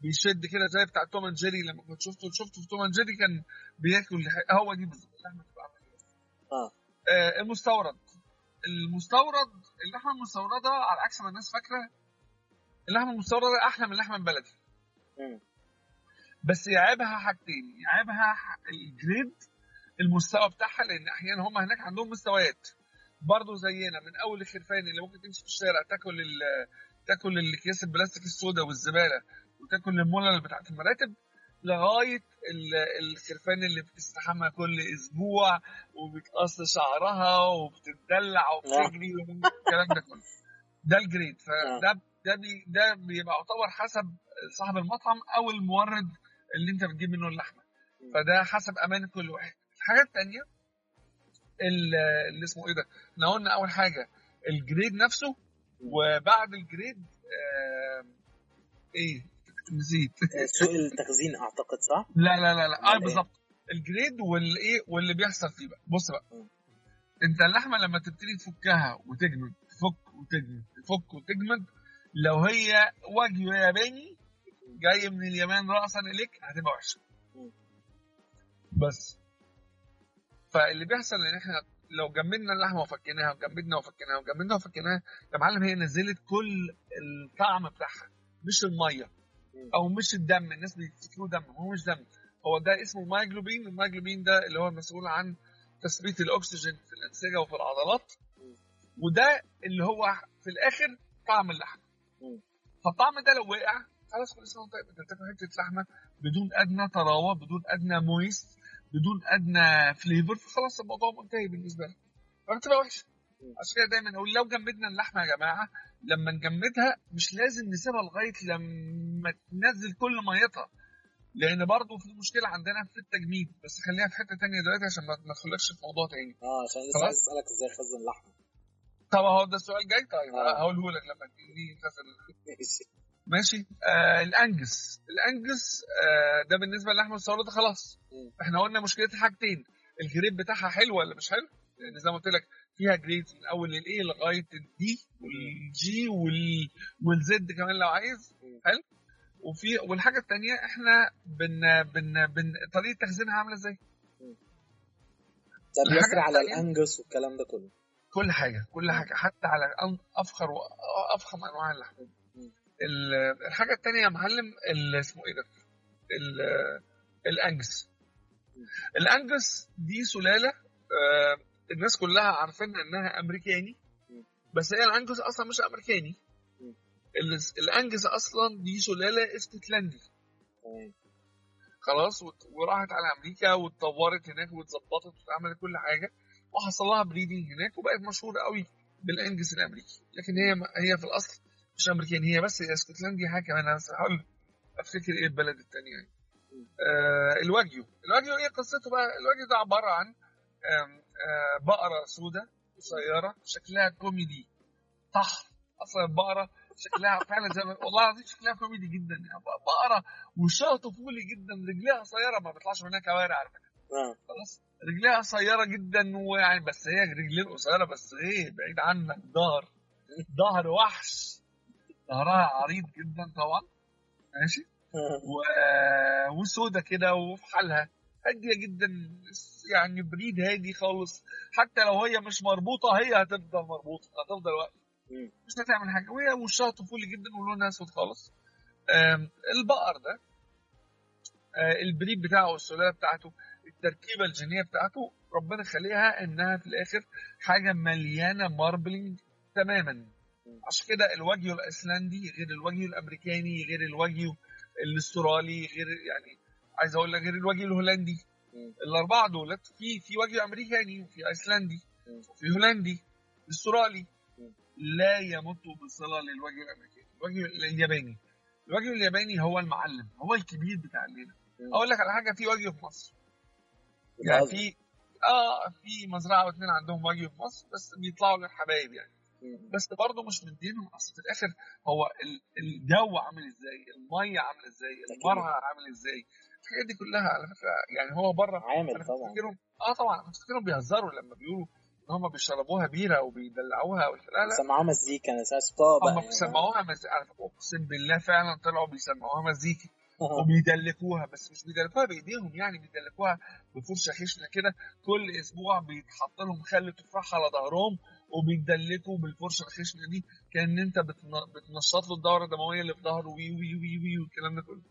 [SPEAKER 3] بيشد كده زي بتاع توم أند جيري لما كنت شفته شفته في توم أند جيري كان بياكل هو دي بالظبط اللحمة بتبقى كده.
[SPEAKER 2] آه.
[SPEAKER 3] آه، المستورد. المستورد اللحمه المستورده على عكس ما الناس فاكره اللحمه المستورده أحلى من اللحمه البلدي. بس يعيبها حاجتين يعيبها الجريد المستوى بتاعها لأن أحيانا هم هناك عندهم مستويات برضه زينا من أول الخرفان اللي ممكن تمشي في الشارع تاكل تاكل الأكياس البلاستيك السوداء والزبالة وتاكل المولل بتاعت المراتب لغاية ال- الخرفان اللي بتستحمى كل أسبوع وبتقص شعرها وبتدلع وبتجري والكلام ده كله. ده ال grade. فده ده بي ده بيبقى يعتبر حسب صاحب المطعم أو المورد اللي أنت بتجيب منه
[SPEAKER 2] اللحمة.
[SPEAKER 3] فده حسب امانه كل واحد. الحاجة الثانية اللي اسمه إيه ده؟ إحنا قلنا أول حاجة ال grade نفسه وبعد ال grade آه إيه؟ نسيت
[SPEAKER 2] آه، سوق التخزين أعتقد صح؟
[SPEAKER 3] لا لا لا لا آه
[SPEAKER 2] إيه؟
[SPEAKER 3] بالظبط ال grade والإيه واللي بيحصل فيه بقى بص بقى. أنت اللحمة لما تبتدي تفكها وتجمد تفك وتجمد تفك وتجمد لو هي واجيو ياباني جاي من اليابان راسا إليك هتبقى
[SPEAKER 2] وحشة.
[SPEAKER 3] بس فاللي بيحصل إن إحنا لو جمدنا اللحمة وفكيناها وجمدنا وفكيناها وجمدنا وفكيناها يا معلم هي نزلت كل الطعم بتاعها مش
[SPEAKER 2] المية.
[SPEAKER 3] أو مش الدم الناس بيفتكروه دم هو مش دم هو ده اسمه ال myoglobin ال myoglobin ده اللي هو المسؤول عن تثبيت الأكسجين في الأنسجة وفي العضلات. وده اللي هو في الآخر طعم اللحمة
[SPEAKER 2] مم.
[SPEAKER 3] فالطعم ده لو وقع خلاص كل سنة وأنت طيب انت بتاكل حتة لحمة بدون أدنى طراوة بدون أدنى moist بدون أدنى فليفر فخلاص الموضوع منتهي بالنسبة لك فبتبقى وحشه. عشان كده دايما أقول لو جمدنا اللحمة يا جماعة لما نجمدها مش لازم نسيبها لغاية لما تنزل كل ميتها لأن برضه في مشكلة عندنا في التجميد. بس خليها في حتة تانية دلوقتي عشان ما ندخلكش في موضوع تاني.
[SPEAKER 2] آه عشان لسه. عايز أسألك إزاي اخزن لحمه
[SPEAKER 3] طب هو ده السؤال جاي؟ طيب
[SPEAKER 2] آه.
[SPEAKER 3] هقوله لك لما تيجي تغسل
[SPEAKER 2] ماشي.
[SPEAKER 3] ماشي؟ آه الأنجس. الأنجس آه ده بالنسبة للحمة المستورده خلاص.
[SPEAKER 2] مم.
[SPEAKER 3] إحنا قلنا مشكلتها حاجتين. ال grade بتاعها حلو ولا مش حلو؟ لأن زي ما قلت لك فيها grade من أول للايه لغاية الدي والجي وال والزد كمان لو عايز. حلو وفي والحاجة الثانية إحنا بن بن بن طريقة تخزينها عاملة إزاي
[SPEAKER 2] ده بيسري على الأنجس والكلام ده كله
[SPEAKER 3] كل حاجة كل. حاجة حتى على أفخر وافخم أنواع اللحم
[SPEAKER 2] مم.
[SPEAKER 3] ال- الحاجة الثانية يا معلم اسمه إيه ده ال-
[SPEAKER 2] الأنجس.
[SPEAKER 3] الأنجس دي سلالة آه، الناس كلها عارفين إنها
[SPEAKER 2] أمريكاني.
[SPEAKER 3] بس هي الانجس أصلا مش أمريكاني. الانجس أصلا دي سلالة اسكتلندي خلاص وراحت على أمريكا واتطورت هناك واتظبطت واتعملت كل حاجة وحصل لها breeding هناك وبقت مشهورة قوي بالانجس الأمريكي. لكن هي هي في الأصل مش أمريكاني هي بس هي اسكتلندي حاجة كمان. أنا هحاول أفتكر إيه البلد الثانية يعني. آه الواجيو الواجيو إيه قصته بقى؟ الواجيو ده عبارة عن بقرة سوداء قصيره شكلها كوميدي. طح أصلا البقره شكلها فعلا زي والله العظيم شكلها كوميدي جدا. يعني بقرة وشها طفولي جدا رجليها قصيره ما بيطلعش منها كوارع على فكرة.
[SPEAKER 2] آه
[SPEAKER 3] خلاص؟ رجليها قصيره جدا ويعني بس هي رجلين قصيرة بس إيه بعيد عنك. ظهر ظهر وحش. ظهرها عريض جدا طبعا. ماشي؟ و... وسودة كده وفي حالها. هادية جدا يعني بريد هادي خالص. حتى لو هي مش مربوطة هي هتفضل مربوطة هتفضل واقفة.
[SPEAKER 2] مم.
[SPEAKER 3] مش هتعمل حاجة. وهي وشها طفولي جدا ولونها أسود خالص. البقر ده آه، ال breed بتاعه والسلالة بتاعته التركيبة الجينية بتاعته ربنا خليها إنها في الآخر حاجة مليانة marbling تماما. عشان كده الواجيو الأيسلندي غير الواجيو الأمريكاني غير الواجيو الأسترالي غير يعني عايز أقول لك غير الواجيو الهولندي. الأربعة دولت في في واجيو أمريكاني وفي
[SPEAKER 2] أيسلندي.
[SPEAKER 3] وفي هولندي
[SPEAKER 2] أسترالي.
[SPEAKER 3] لا يمت بصلة للواجيو الأمريكاني الواجيو الياباني الواجيو الياباني هو المعلم هو الكبير بتاع
[SPEAKER 2] الليلة.
[SPEAKER 3] أقول لك على حاجة في واجيو في مصر يعني. في آه في مزرعة واثنين عندهم واجيو في مصر بس بيطلعوا للحبايب يعني. بس برضه مش مدينهم أصل في الآخر هو ال- الجو عامل إزاي المية عاملة
[SPEAKER 2] إزاي.
[SPEAKER 3] المرعى عامل إزاي الحاجات دي كلها على فكرة. يعني هو بره
[SPEAKER 2] عامل طبعا.
[SPEAKER 3] آه طبعا أنا بفتكرهم بيهزروا لما بيقولوا إن هم بيشربوها بيرة وبيدلعوها لا لا.
[SPEAKER 2] سمعوها مزيكا أنا أساس بابا
[SPEAKER 3] هم بيسمعوها مز... على فكرة أقسم بالله فعلا طلعوا بيسمعوها مزيكا.
[SPEAKER 2] يعني.
[SPEAKER 3] وبيدلكوها بس مش بيدلكوها بإيديهم يعني بيدلكوها بفرشة خشنة كده. كل أسبوع بيتحط لهم خل تفاح على ظهرهم وبيدلكوا بالفرشة الخشنة دي. كأن أنت بتن... بتنشط له الدورة الدموية اللي في ظهره وي وي وي وي والكلام ده كله.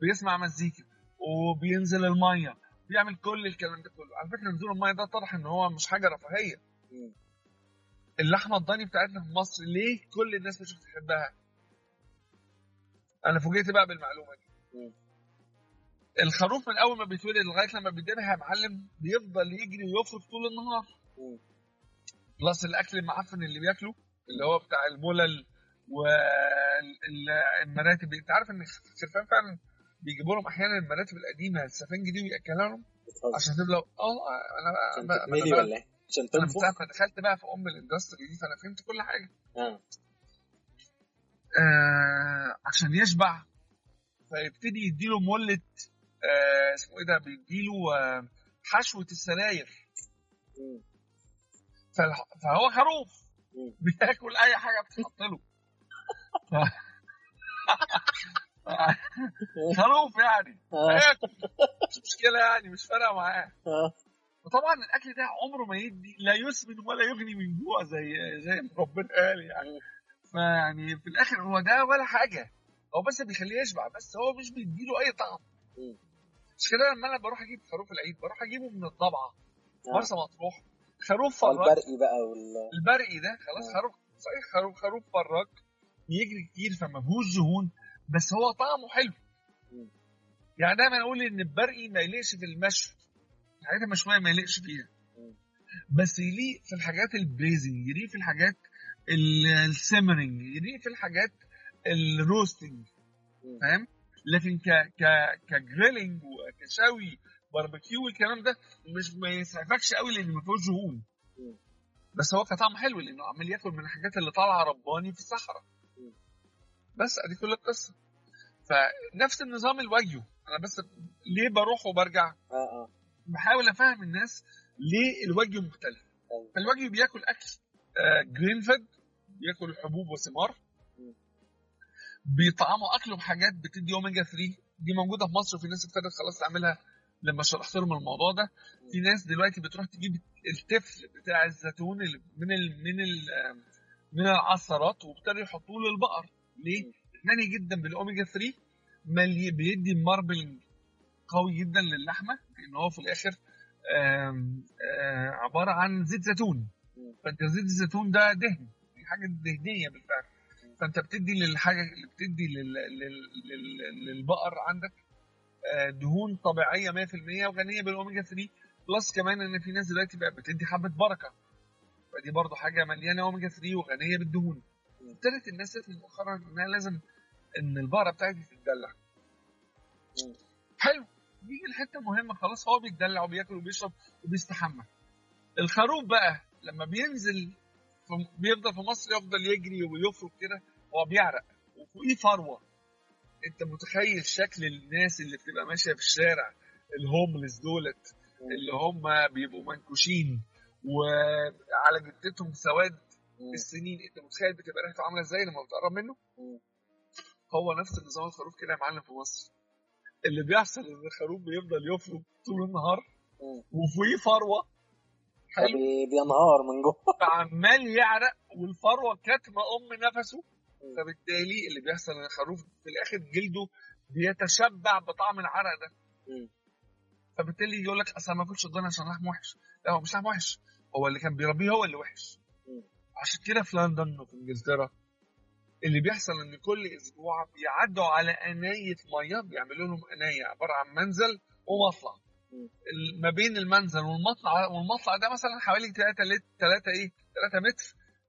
[SPEAKER 3] بيسمع مزيكا. وبينزل المية. بيعمل كل الكلام ده كله. على فكرة نزول المية ده طرح إن هو مش حاجة
[SPEAKER 2] رفاهية.
[SPEAKER 3] اللحمة الضاني بتاعتنا في مصر ليه كل الناس مش بتحبها؟ أنا فوجئت بقى بالمعلومة دي. الخروف من أول ما بيتولد لغاية لما بيدبح يا معلم بيفضل يجري ويفرك طول النهار. بلس الأكل المعفن اللي بياكله اللي هو بتاع الملل والمراتب. أنت عارف إن الخرفان فعلا بيجيبوا لهم أحيانا المراتب القديمة السفنج دي ويأكلها لهم عشان تبقى آه أنا
[SPEAKER 2] عشان أنا
[SPEAKER 3] أنا
[SPEAKER 2] ولا إيه؟ عشان
[SPEAKER 3] أنا
[SPEAKER 2] تنفخ.
[SPEAKER 3] ما دخلت بقى في أم الإندستري دي فأنا فهمت كل حاجة.
[SPEAKER 2] آه.
[SPEAKER 3] آه عشان يشبع. فيبتدي يديله مله آه اسمه إيه ده بيديله آه حشوة السراير. فهو خروف. بياكل أي حاجة بتتحط له. خروف يعني.
[SPEAKER 2] آه.
[SPEAKER 3] هياكل مش مشكلة يعني مش فارقة معاه.
[SPEAKER 2] آه.
[SPEAKER 3] وطبعا الأكل ده عمره ما يدي لا يسمن ولا يغني من جوع زي زي ما ربنا قال يعني. فيعني في الآخر هو ده ولا حاجة. هو بس بيخليه يشبع بس هو مش بيديله أي طعم. مش كده لما أنا بروح أجيب خروف العيد بروح أجيبه من الضبعه
[SPEAKER 2] آه.
[SPEAKER 3] مرسى مطروح. خروف فراك
[SPEAKER 2] والبرقي بقى وال
[SPEAKER 3] البرقي ده خلاص
[SPEAKER 2] آه.
[SPEAKER 3] خروف صحيح خروف خروف فراك يجري كتير فما فيهوش دهون. بس هو طعمه حلو. يعني دايما أقول إن البرقي ما يليقش في المشوي الحاجات المشوية ما يليقش فيها. بس يليق في الحاجات ال braising يليق في الحاجات ال- ال simmering يليق في الحاجات ال
[SPEAKER 2] roasting.
[SPEAKER 3] فاهم لكن ك ك ك grilling وكشوي باربيكيو والكلام ده مش ما يسعفكش قوي لأن ما فيهوش دهون. بس هو كطعم حلو لأنه عمال ياكل من الحاجات اللي طالعة رباني في الصحراء. بس ادي كل القصة. فنفس النظام الواجيو أنا بس ليه بروح وبرجع؟
[SPEAKER 2] آه آه.
[SPEAKER 3] بحاول أفهم الناس ليه الواجيو مختلف.
[SPEAKER 2] أيوة.
[SPEAKER 3] فالواجيو بياكل أكل. grain fed بياكل حبوب وثمار. بيطعموا اكله بحاجات بتدي اوميجا 3 دي موجودة في مصر وفي ناس ابتدت خلاص تعملها لما شرحت لهم الموضوع ده. في ناس دلوقتي بتروح تجيب التفل بتاع الزيتون من ال من ال من العصارات وابتدوا يحطوه للبقر. ليه؟ غني جدا بالأوميجا 3 ملي بيدي ماربلنج قوي جدا للحمة لأن هو في الآخر آم، آه، عبارة عن زيت زيتون. فأنت زيت الزيتون ده دهن دي حاجة دهنية بالفعل. فأنت بتدي للحاجة اللي بتدي لل... لل... لل... للبقر عندك آه، دهون طبيعية 100% وغنية بالأوميجا 3 plus كمان إن في ناس دلوقتي بقت بتدي حبة بركة. فدي برضو حاجة مليانة أوميجا 3 وغنية بالدهون. ابتدت الناس تفهم مؤخرا إنها لازم إن البقرة بتاعتي تتدلع. حلو. نيجي لحتة مهمة خلاص هو بيتدلع وبياكل وبيشرب وبيستحمى. الخروف بقى لما بينزل بيفضل في مصر يفضل يجري ويفرك كده هو بيعرق. وفوقيه فروة. أنت متخيل شكل الناس اللي بتبقى ماشية في الشارع الهوملس دولت اللي هم بيبقوا منكوشين وعلى جدتهم سواد. السنين انت متخيل بتبقى ريحته عاملة إزاي لما بتقرب منه. هو نفس النظام الخروف كده يا معلم في مصر اللي بيحصل ان الخروف بيفضل يفرك طول النهار
[SPEAKER 2] مم.
[SPEAKER 3] وفوقيه فروة حلو
[SPEAKER 2] بينهار من جوه
[SPEAKER 3] فعمال يعرق والفروة كاتمة أم نفسه. فبالتالي اللي بيحصل إن الخروف في الآخر جلده بيتشبع بطعم العرق ده. فبالتالي يقول لك أصل ما باكلش الضاني عشان لحم وحش لا هو مش لحم وحش هو اللي كان بيربيه هو اللي وحش. عشان كده في لندن وفي انجلترا اللي بيحصل إن كل أسبوع بيعدوا على انايه ميه بيعملوا لهم انايه عبارة عن منزل ومطلع. ما بين المنزل والمطلع والمطلع ده مثلا حوالي 3 لتر 3 إيه 3 متر.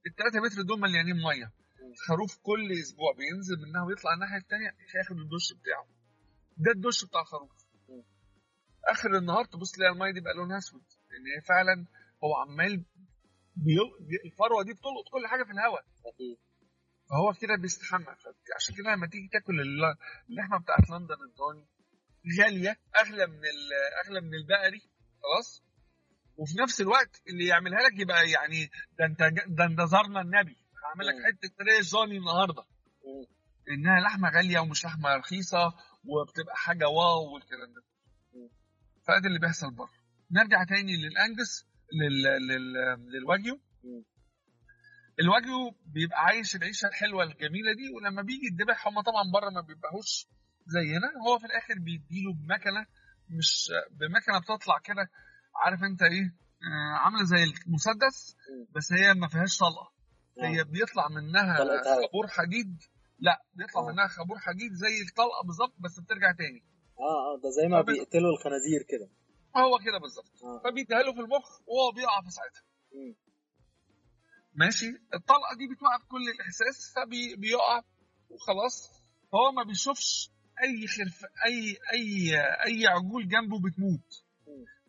[SPEAKER 3] ال 3 متر دول مليانين ميه الخروف كل أسبوع بينزل منها ويطلع الناحية الثانية ياخد الدش بتاعه. ده الدش بتاع الخروف. آخر النهار تبص تلاقي الميه دي بقى لونها أسود لأن هي فعلا هو عمال. الفروة دي بتلقط كل حاجة في الهواء فهو كده بيستحمى عشان كده لما تيجي تاكل الل- اللحمة بتاعت لندن الضاني غالية أغلى من أغلى من البقري خلاص؟ وفي نفس الوقت اللي يعملها لك يبقى يعني ده انت ده انت زارنا النبي. هعمل لك. حتة ريش ضاني النهارده. إنها لحمة غالية ومش لحمة رخيصة وبتبقى حاجة واو والكلام ده. فده اللي بيحصل بره. نرجع تاني للأنجس. لل... لل... للواجيو. الواجيو بيبقى عايش العيشة الحلوة الجميلة دي ولما بيجي يتذبح هم طبعا بره ما بيبقاهوش زينا هو في الآخر بيديله بمكنة مش بمكنة بتطلع كده عارف أنت إيه آه عاملة زي المسدس. بس هي ما فيهاش طلقة هي. بيطلع منها. خابور حديد لا بيطلع
[SPEAKER 2] آه.
[SPEAKER 3] منها خابور حديد زي الطلقة بالظبط بس بترجع تاني
[SPEAKER 2] آه آه ده زي ما بيقتلوا الخنازير كده
[SPEAKER 3] هو كده بالظبط. فبيديها له في المخ وهو بيقع في ساعتها. ماشي؟ الطلقة دي بتوقف كل الإحساس فبيقع وخلاص. فهو ما بيشوفش أي خرف اي اي أي عجول جنبه بتموت.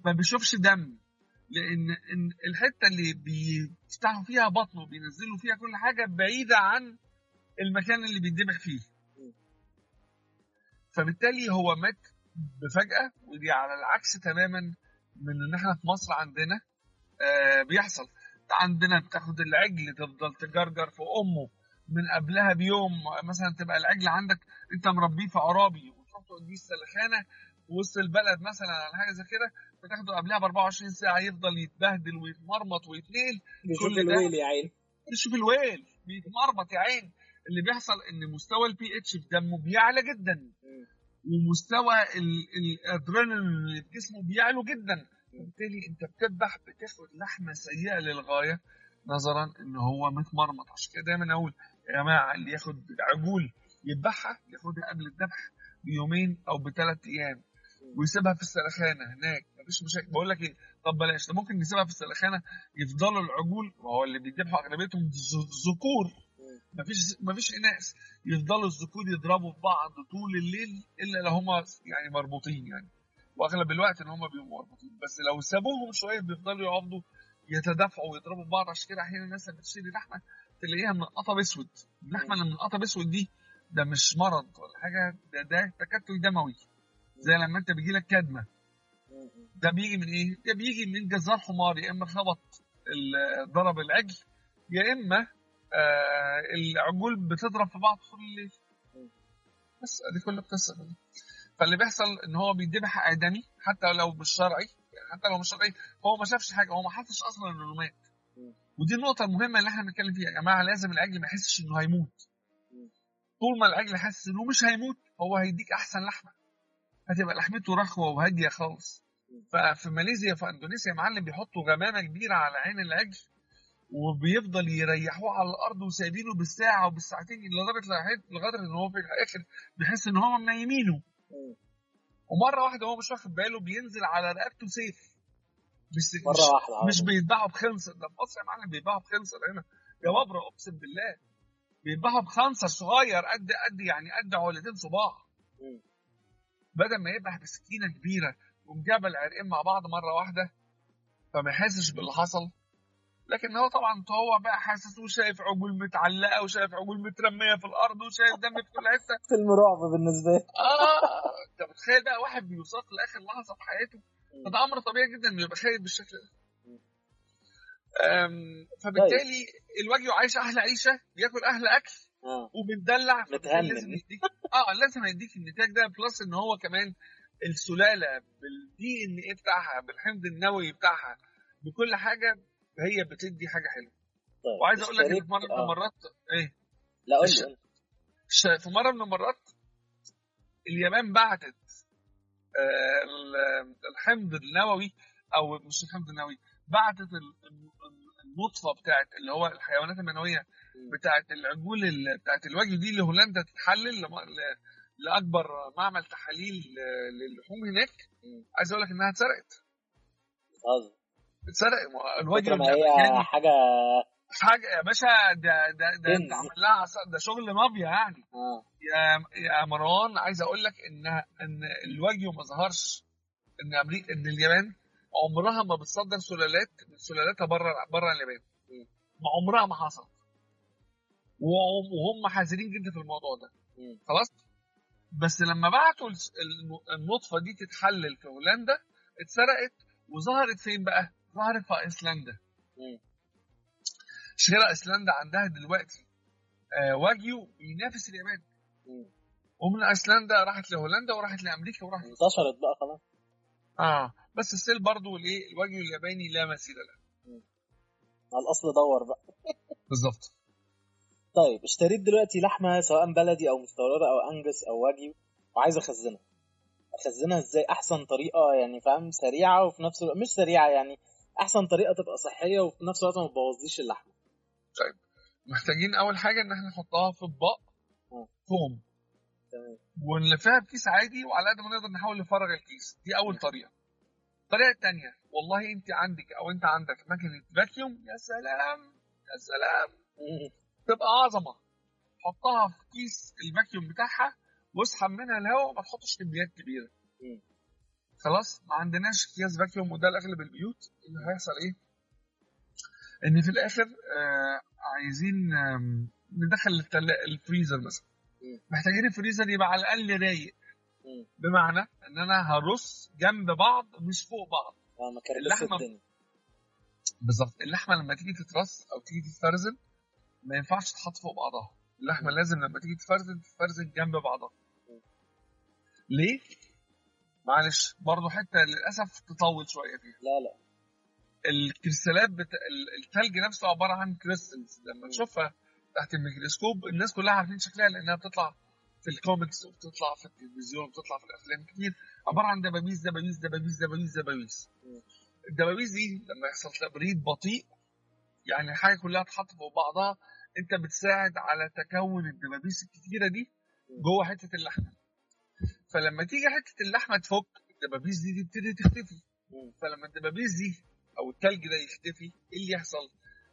[SPEAKER 3] ما بيشوفش دم. لأن إن الحتة اللي بيفتحوا فيها بطنه بينزلوا فيها كل حاجة بعيدة عن المكان اللي بيتذبح فيه. فبالتالي هو مات بفجأة ودي على العكس تماما من إن إحنا في مصر عندنا آه بيحصل. عندنا بتاخد العجل تفضل تجرجر في أمه من قبلها بيوم مثلا تبقى العجل عندك أنت مربيه في عرابي وتروح توديه السلخانة وسط البلد مثلا على حاجة زي كده فتاخده قبلها ب 24 ساعة يفضل يتبهدل ويتمرمط ويتنيل
[SPEAKER 2] بيشوف
[SPEAKER 3] كل ده-
[SPEAKER 2] الويل يا عيني
[SPEAKER 3] شوف الويل بيتمرمط يا عين. اللي بيحصل إن مستوى البي اتش في دمه بيعلى جدا. ومستوى ال- الأدرينالين اللي في جسمه بيعلو جدا. وبالتالي أنت بتذبح بتاخد لحمة سيئة للغاية. نظرا إن هو متمرمط. عشان كده دايما أقول يا جماعة اللي ياخد عجول يذبحها ياخدها قبل الذبح بيومين أو بثلاث أيام. ويسيبها في السلخانة هناك. مفيش مشاكل. بقول لك إيه؟ طب بلاش. ده ممكن نسيبها في السلخانة؟ يفضلوا العجول. وهو اللي بيذبحوا أغلبيتهم ذكور. مفيش مفيش اناث يفضلوا الذكور يضربوا في بعض طول الليل إلا لو هم يعني مربوطين يعني. وأغلب الوقت إن هم بيبقوا مربوطين. بس لو سابوهم شوية بيفضلوا يقعدوا يتدافعوا ويضربوا في بعض. عشان كده أحيانا الناس لما بتشتري لحمة تلاقيها منقطه باسود اللحمة اللي منقطه باسود دي ده مش مرض ولا حاجة ده ده تكتل دموي. زي لما أنت بيجي لك كدمة. ده بيجي من إيه؟ ده بيجي من جزار حمار. يا إما خبط ضرب العجل يا إما آه العجول بتضرب في بعض طول الليل. بس ادي كل القصة. فاللي بيحصل إن هو بيدبح آدمي حتى لو مش شرعي يعني حتى لو مش شرعي هو ما شافش حاجة هو ما حسش أصلا انه مات ودي النقطة المهمة اللي إحنا بنتكلم فيها يا جماعة لازم العجل ما يحسش إنه هيموت. طول ما العجل حاسس إنه مش هيموت هو هيديك أحسن لحمة. هتبقى لحمته رخوة وهادية خالص. ففي ماليزيا في إندونيسيا يا معلم بيحطوا غمامة كبيرة على عين العجل وبيفضل يريحوه على الأرض وسايبينه بالساعة وبالساعتين لدرجة لغايه- لغايه إن هو في الآخر بيحس إن هم منيمينه ومرة واحدة هو مش واخد باله بينزل على رقبته سيف. مش
[SPEAKER 2] مرة
[SPEAKER 3] مش,
[SPEAKER 2] واحدة على
[SPEAKER 3] مش. بيذبحوا بخنصر. ده في مصر يا معلم بيذبحوا بخنصر هنا. يا بابرا اقسم بالله. بيذبحوا بخنصر صغير قد قد يعني قد عولتين صباع. بدل ما يذبح بسكينة كبيرة ومجاب العرقين مع بعض مرة واحدة فما يحسش باللي حصل. لكن هو طبعا هو بقى حاسس وشايف عجول متعلقة وشايف عجول مترمية في الأرض وشايف دم في كل حتة.
[SPEAKER 2] فيلم رعب بالنسبة لي.
[SPEAKER 3] آه أنت متخيل بقى واحد بيوصل لآخر لحظة في حياته؟ فده أمر طبيعي جدا إنه يبقى خايف بالشكل ده. فبالتالي الواجيو عايش أحلى عيشة بياكل
[SPEAKER 2] أحلى
[SPEAKER 3] أكل فبالتالي
[SPEAKER 2] متهنن.
[SPEAKER 3] لازم يديك آه لازم يديك النتاج ده plus إن هو كمان السلالة بال DNA بتاعها بالحمض النووي بتاعها بكل حاجة هي بتدي حاجة حلوة.
[SPEAKER 2] طيب
[SPEAKER 3] وعايز أقول لك في مرة من
[SPEAKER 2] آه.
[SPEAKER 3] المرات إيه؟
[SPEAKER 2] لا قول لي
[SPEAKER 3] في مرة من المرات اليابان بعتت آه، ال- الحمض النووي أو مش الحمض النووي بعتت ال- ال- النطفه بتاعت اللي هو الحيوانات المنوية بتاعت العجول ال- بتاعت الوجه دي لهولندا تتحلل لأكبر معمل تحاليل آه، للحوم هناك. عايز أقول لك إنها اتسرقت.
[SPEAKER 2] بتهزر.
[SPEAKER 3] اتسرق الوجه
[SPEAKER 2] ما هي
[SPEAKER 3] يعني
[SPEAKER 2] حاجة
[SPEAKER 3] حاجة يا باشا ده ده ده, لها عصا- ده شغل مافيا يعني.
[SPEAKER 2] آه.
[SPEAKER 3] يا يا مروان عايز أقول لك ان إن الواجيو ما ظهرش إن أمريكا إن اليابان عمرها ما بتصدر سلالات من سلالاتها بره بره اليابان. ما عمرها ما حصل وهم حذرين جدا في الموضوع ده.
[SPEAKER 2] مم.
[SPEAKER 3] خلاص؟ بس لما بعتوا النطفة دي تتحلل في هولندا اتسرقت وظهرت فين بقى؟ في
[SPEAKER 2] إيسلندا.
[SPEAKER 3] شغله إيسلندا عندها دلوقتي آه واجيو بينافس اليابان. ومن إيسلندا راحت لهولندا وراحت لأمريكا وراحت
[SPEAKER 2] انتشرت بقى خلاص.
[SPEAKER 3] آه بس السيل برضو الايه الواجيو الياباني لا مثيل له.
[SPEAKER 2] على الأصل دور بقى.
[SPEAKER 3] بالظبط.
[SPEAKER 2] طيب اشتريت دلوقتي لحمة سواء بلدي أو مستوردة أو أنجس أو واجيو وعايز أخزنها. أخزنها إزاي؟ أحسن طريقة يعني فاهم؟ سريعة وفي نفس الوقت مش سريعة يعني أحسن طريقة تبقى صحية وفي نفس الوقت ما تبوظليش اللحمة.
[SPEAKER 3] محتاجين أول حاجة إن إحنا نحطها في اطباق
[SPEAKER 2] آه.
[SPEAKER 3] فوم
[SPEAKER 2] تمام.
[SPEAKER 3] ونلفها بكيس عادي وعلى قد ما نقدر نحاول نفرغ الكيس. دي أول طريقة. الطريقة الثانية والله أنت عندك أو أنت عندك مكنه vacuum يا سلام! يا سلام. تبقى عظمة. حطها في كيس ال vacuum بتاعها واسحب منها الهواء وما تحطش كميات
[SPEAKER 2] كبيرة.
[SPEAKER 3] خلاص ما عندناش اكياس vacuum وده لاغلب البيوت اللي هيحصل إيه؟ إن في الآخر آه عايزين آم، ندخل الفريزر مثلا. محتاجين الفريزر يبقى على الأقل رايق. بمعنى إن أنا هرص جنب بعض مش فوق بعض.
[SPEAKER 2] آه ما. الدنيا.
[SPEAKER 3] بالظبط. اللحمة لما تيجي تترص أو تيجي تتفرزن ما ينفعش تتحط فوق بعضها. اللحمة لازم لما تيجي تتفرزن تتفرزن جنب بعضها. ليه؟ معلش برضو حتة للأسف تطول شوية فيها.
[SPEAKER 2] لا لا.
[SPEAKER 3] الكريستالات بتا... ال- التلج نفسه عبارة عن crystals لما تشوفها تحت الميكروسكوب الناس كلها عارفين شكلها لأنها بتطلع في الكوميكس وبتطلع في التلفزيون وبتطلع في الأفلام كتير. عبارة عن دبابيس دبابيس دبابيس دبابيس دبابيس. الدبابيس دي لما يحصل تبريد بطيء يعني الحاجة كلها تحط فوق بعضها أنت بتساعد على تكون الدبابيس الكتيرة دي جوه حتة اللحمة. فلما تيجي حتة اللحمة تفك الدبابيس دي تبتدي تختفي. فلما الدبابيس دي أو التلج ده يختفي إيه اللي يحصل؟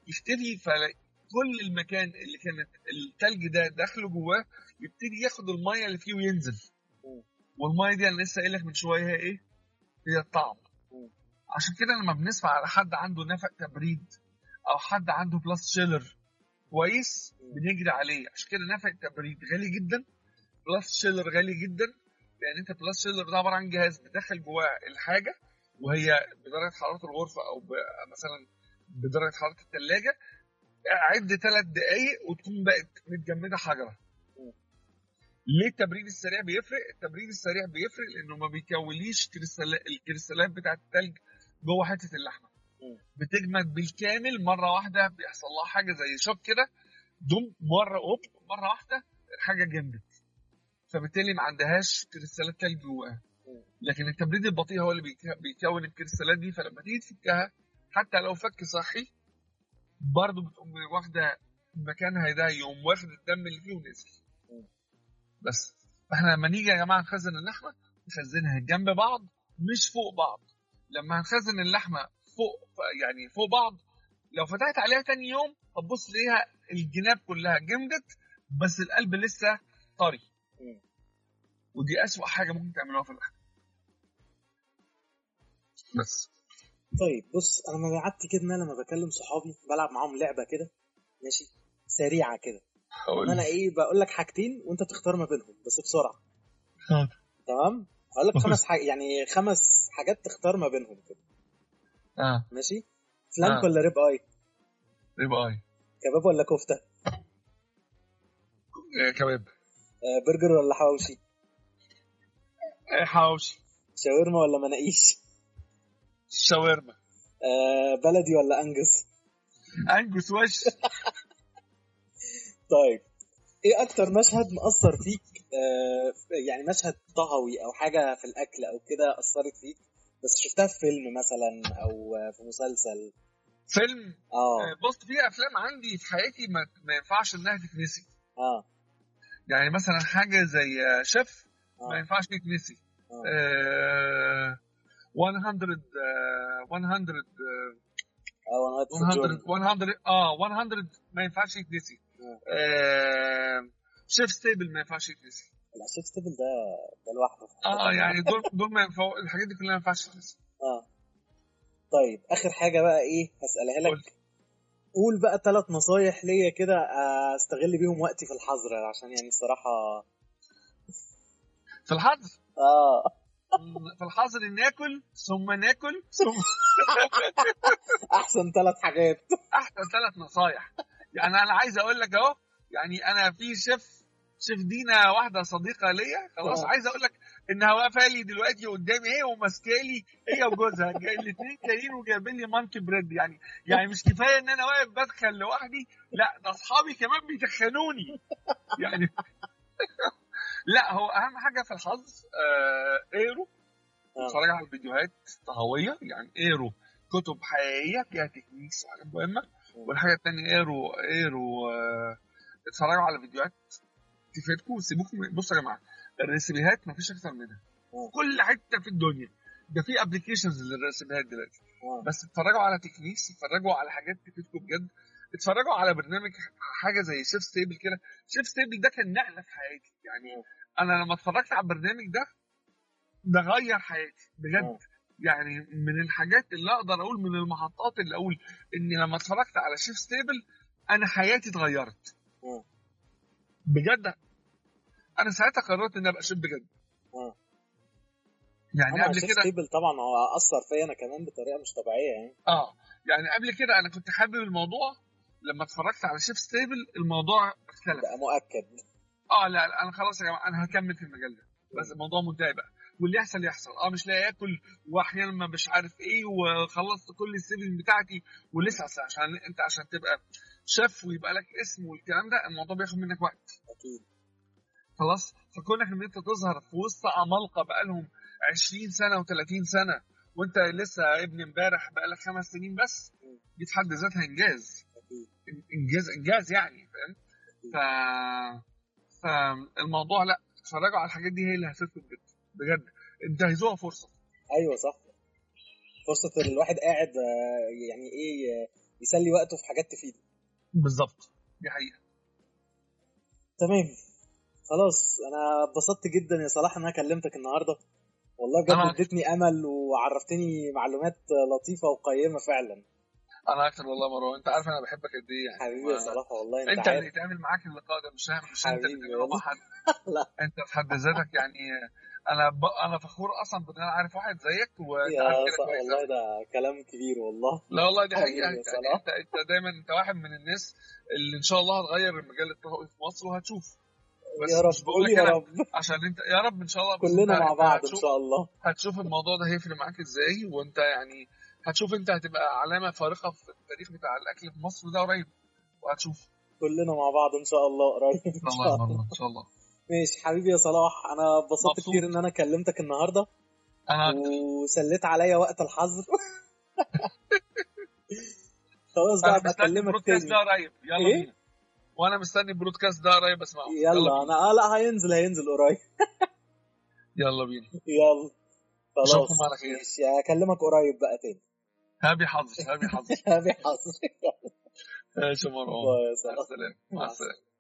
[SPEAKER 3] يختفي فكل المكان اللي كانت التلج ده داخله جواه يبتدي ياخد المية اللي فيه وينزل. والمية دي أنا لسه قايل لك من شوية هي إيه؟ هي الطعم. عشان كده لما بنسمع على حد عنده نفق تبريد أو حد عنده blast chiller كويس. بنجري عليه عشان كده نفق تبريد غالي جدا blast chiller غالي جدا لأن انت blast chiller ده عبارة عن جهاز بتدخل جواه الحاجة وهي بدرجة حرارة الغرفة أو مثلا بدرجة حرارة الثلاجه بعد ثلاث دقائق وتكون بقت متجمدة حجرة ليه التبريد السريع بيفرق؟ التبريد السريع بيفرق لأنه ما بيكونليش crystal- الكريستالات بتاعت الثلج جوه حتة
[SPEAKER 2] اللحمة.
[SPEAKER 3] بتجمد بالكامل مرة واحدة بيحصل لها حاجة زي shock كده دم مرة اوب مرة واحدة الحاجة جمدت فبالتالي ما عندهاش كريستالات ثلج جواها. لكن التبريد البطيء هو اللي بيك- بيكون الكريستالات دي فلما تيجي تفكها حتى لو فك صحي برضه بتقوم واخدة مكانها ده يقوم واخد الدم اللي فيه ونزل. بس فاحنا لما نيجي يا جماعة نخزن اللحمة نخزنها جنب بعض مش فوق بعض لما هنخزن اللحمة فوق يعني فوق بعض لو فتحت عليها تاني يوم هتبص تلاقيها الجناب كلها جمدت بس القلب لسه طري. ودي أسوأ حاجة ممكن تعملوها في اللحمه بس.
[SPEAKER 2] طيب بص أنا ما قعدت كده إن أنا لما بكلم صحابي بلعب معاهم لعبة كده ماشي سريعة كده. أنا إيه بقول لك حاجتين وأنت تختار ما بينهم بس بسرعة.
[SPEAKER 3] حاضر.
[SPEAKER 2] تمام؟ هقول لك خمس حاجات يعني خمس حاجات تختار ما بينهم كده.
[SPEAKER 3] آه.
[SPEAKER 2] ماشي؟ flank
[SPEAKER 3] آه.
[SPEAKER 2] ولا rib eye؟
[SPEAKER 3] rib eye.
[SPEAKER 2] كباب ولا كفتة؟
[SPEAKER 3] آه، كباب.
[SPEAKER 2] آه برجر ولا حواوشي؟
[SPEAKER 3] آه، حواوشي.
[SPEAKER 2] شاورما ولا مناقيش؟
[SPEAKER 3] شاورما.
[SPEAKER 2] آه بلدي ولا Angus؟
[SPEAKER 3] Angus وش؟
[SPEAKER 2] طيب إيه أكتر مشهد مأثر فيك؟ آه يعني مشهد طهوي أو حاجة في الأكل أو كده أثرت فيك؟ بس شفتها في فيلم مثلا أو آه، في مسلسل.
[SPEAKER 3] فيلم؟
[SPEAKER 2] آه.
[SPEAKER 3] آه، بص في أفلام عندي في حياتي ما, ما ينفعش إنها تتنسي.
[SPEAKER 2] آه.
[SPEAKER 3] يعني مثلا حاجة زي آه، شيف ما
[SPEAKER 2] آه.
[SPEAKER 3] ينفعش آه، 100 آه، 100
[SPEAKER 2] آه وأنا قاعد في
[SPEAKER 3] 100
[SPEAKER 2] جون.
[SPEAKER 3] 100 آه 100 ما ينفعش يتنسي
[SPEAKER 2] آه.
[SPEAKER 3] آه، شيف ستيبل ما ينفعش يتنسي
[SPEAKER 2] لا شيف ستيبل ده ده لوحده.
[SPEAKER 3] آه يعني دول دول ما ينفعوا الحاجات دي كلها ما ينفعش تتنسي
[SPEAKER 2] آه. طيب آخر حاجة بقى إيه؟
[SPEAKER 3] هسألها.
[SPEAKER 2] لك. قول بقى ثلاث نصايح ليا كده آه، استغل بيهم وقتي في الحظر عشان يعني الصراحة
[SPEAKER 3] في الحظر؟
[SPEAKER 2] آه.
[SPEAKER 3] في الحظر ناكل ثم ناكل ثم
[SPEAKER 2] أحسن ثلاث حاجات.
[SPEAKER 3] أحسن ثلاث نصايح. يعني أنا عايز أقول لك أهو يعني أنا في شيف شيف دينا واحدة صديقة ليا خلاص
[SPEAKER 2] آه.
[SPEAKER 3] عايز أقول لك انها واقفه لي دلوقتي قدامي هي وماسكه لي. هي وجوزها. الاثنين جايين وجايبين لي monkey bread يعني. يعني مش كفاية إن أنا واقف بتخن لوحدي. لا ده أصحابي كمان بيتخنوني. يعني لا هو أهم حاجة في الحظ آه اقروا.
[SPEAKER 2] آه.
[SPEAKER 3] اتفرج على الفيديوهات طهوية. يعني اقروا كتب حقيقية فيها techniques وحاجات مهمة. والحاجة الثانية اقروا اقروا آه، اتفرجوا على فيديوهات تفيدكم وسيبوكم بصوا يا جماعة الريسيبيهات مفيش أكتر منها
[SPEAKER 2] آه.
[SPEAKER 3] كل حتة في الدنيا ده في applications للريسيبيهات دلوقتي. بس اتفرجوا على techniques اتفرجوا على حاجات تفيدكم بجد اتفرجوا على برنامج حاجة زي Chef's Table كده Chef's Table ده كان نقلة في حياتي يعني أنا لما اتفرجت على البرنامج ده ده غير حياتي بجد
[SPEAKER 2] مم.
[SPEAKER 3] يعني من الحاجات اللي أقدر أقول من المحطات اللي أقول إني لما اتفرجت على Chef's Table أنا حياتي اتغيرت. بجد أنا ساعتها قررت إني أبقى شيف بجد.
[SPEAKER 2] مم.
[SPEAKER 3] يعني قبل كده
[SPEAKER 2] Table طبعا هو أثر فيا أنا كمان بطريقة مش طبيعية يعني.
[SPEAKER 3] آه. يعني قبل كده أنا كنت حابب الموضوع لما اتفرجت على Chef's Table الموضوع اختلف.
[SPEAKER 2] بقى مؤكد.
[SPEAKER 3] آه لا, لا أنا خلاص يا جماعة أنا هكمل في المجال ده. بس الموضوع منتهي بقى. واللي يحصل يحصل. آه مش لاقي اكل واحيانا ما مش عارف إيه وخلصت كل السيفنج بتاعتي ولسه عشان أنت عشان تبقى شيف ويبقى لك اسم والكلام ده الموضوع بياخد منك وقت.
[SPEAKER 2] أكيد.
[SPEAKER 3] خلاص؟ فكونك ان انت تظهر في وسط عمالقة بقالهم 20 سنة و30 سنة وأنت لسه ابن امبارح بقالك خمس سنين بس دي في حد ذاتها
[SPEAKER 2] إنجاز.
[SPEAKER 3] إنجاز إنجاز يعني فاهم؟ ف فالموضوع لأ اتفرجوا على الحاجات دي هي اللي هتفيدكم بجد. بجد. انتهزوها فرصة.
[SPEAKER 2] أيوه صح. فرصة الواحد قاعد آه، يعني إيه يسلي وقته في حاجات تفيده.
[SPEAKER 3] بالظبط. دي حقيقة.
[SPEAKER 2] تمام. خلاص أنا اتبسطت جدا يا صلاح إن أنا كلمتك النهارده والله بجد. اديتني أمل وعرفتني معلومات لطيفة وقيمة فعلا
[SPEAKER 3] أنا أكتر والله مروه أنت عارف أنا بحبك قد إيه يعني
[SPEAKER 2] حبيبي يا صلاح والله أنت,
[SPEAKER 3] أنت اللي يتعامل معاك اللقاء ده مش مش أنت اللي تعمله. حد
[SPEAKER 2] لا.
[SPEAKER 3] أنت في حد ذاتك يعني أنا ب... أنا فخور أصلا بإن أنا عارف واحد زيك وأنت
[SPEAKER 2] يا
[SPEAKER 3] عارف كده
[SPEAKER 2] صلاح
[SPEAKER 3] كويس
[SPEAKER 2] والله. ده كلام كبير والله
[SPEAKER 3] لا والله دي
[SPEAKER 2] حقيقة
[SPEAKER 3] يعني. انت أنت دايما أنت واحد من الناس اللي إن شاء الله هتغير المجال الطهوي في مصر وهتشوف بس
[SPEAKER 2] يا رب
[SPEAKER 3] بقول
[SPEAKER 2] يا رب.
[SPEAKER 3] عشان أنت يا رب إن شاء الله
[SPEAKER 2] كلنا مع
[SPEAKER 3] انت
[SPEAKER 2] بعض
[SPEAKER 3] إن
[SPEAKER 2] شاء الله.
[SPEAKER 3] هتشوف الموضوع ده هيفرق معاك إزاي وأنت يعني هتشوف أنت هتبقى علامة فارقة في التاريخ بتاع الأكل في مصر ده قريب وهتشوف.
[SPEAKER 2] كلنا مع بعض إن شاء الله قريب
[SPEAKER 3] إن
[SPEAKER 2] شاء الله.
[SPEAKER 3] إن شاء الله.
[SPEAKER 2] ماشي حبيبي يا صلاح أنا اتبسطت. كتير إن أنا كلمتك النهارده
[SPEAKER 3] أنا.
[SPEAKER 2] وسليت عليا وقت الحظر. خلاص بقى
[SPEAKER 3] البرودكاست
[SPEAKER 2] تاني.
[SPEAKER 3] ده قريب. يلا
[SPEAKER 2] إيه؟
[SPEAKER 3] بينا. وأنا مستني البرودكاست ده قريب اسمعه.
[SPEAKER 2] يلا
[SPEAKER 3] بينا.
[SPEAKER 2] أنا آه لا هينزل هينزل قريب.
[SPEAKER 3] يلا بينا.
[SPEAKER 2] يلا. خلاص.
[SPEAKER 3] أشوفكم على خير.
[SPEAKER 2] ماشي اكلمك قريب بقى تاني.
[SPEAKER 3] هابي حظ هابي حظ.
[SPEAKER 2] هابي حظ.
[SPEAKER 3] ماشي يا مروان مع السلامة مع السلامة.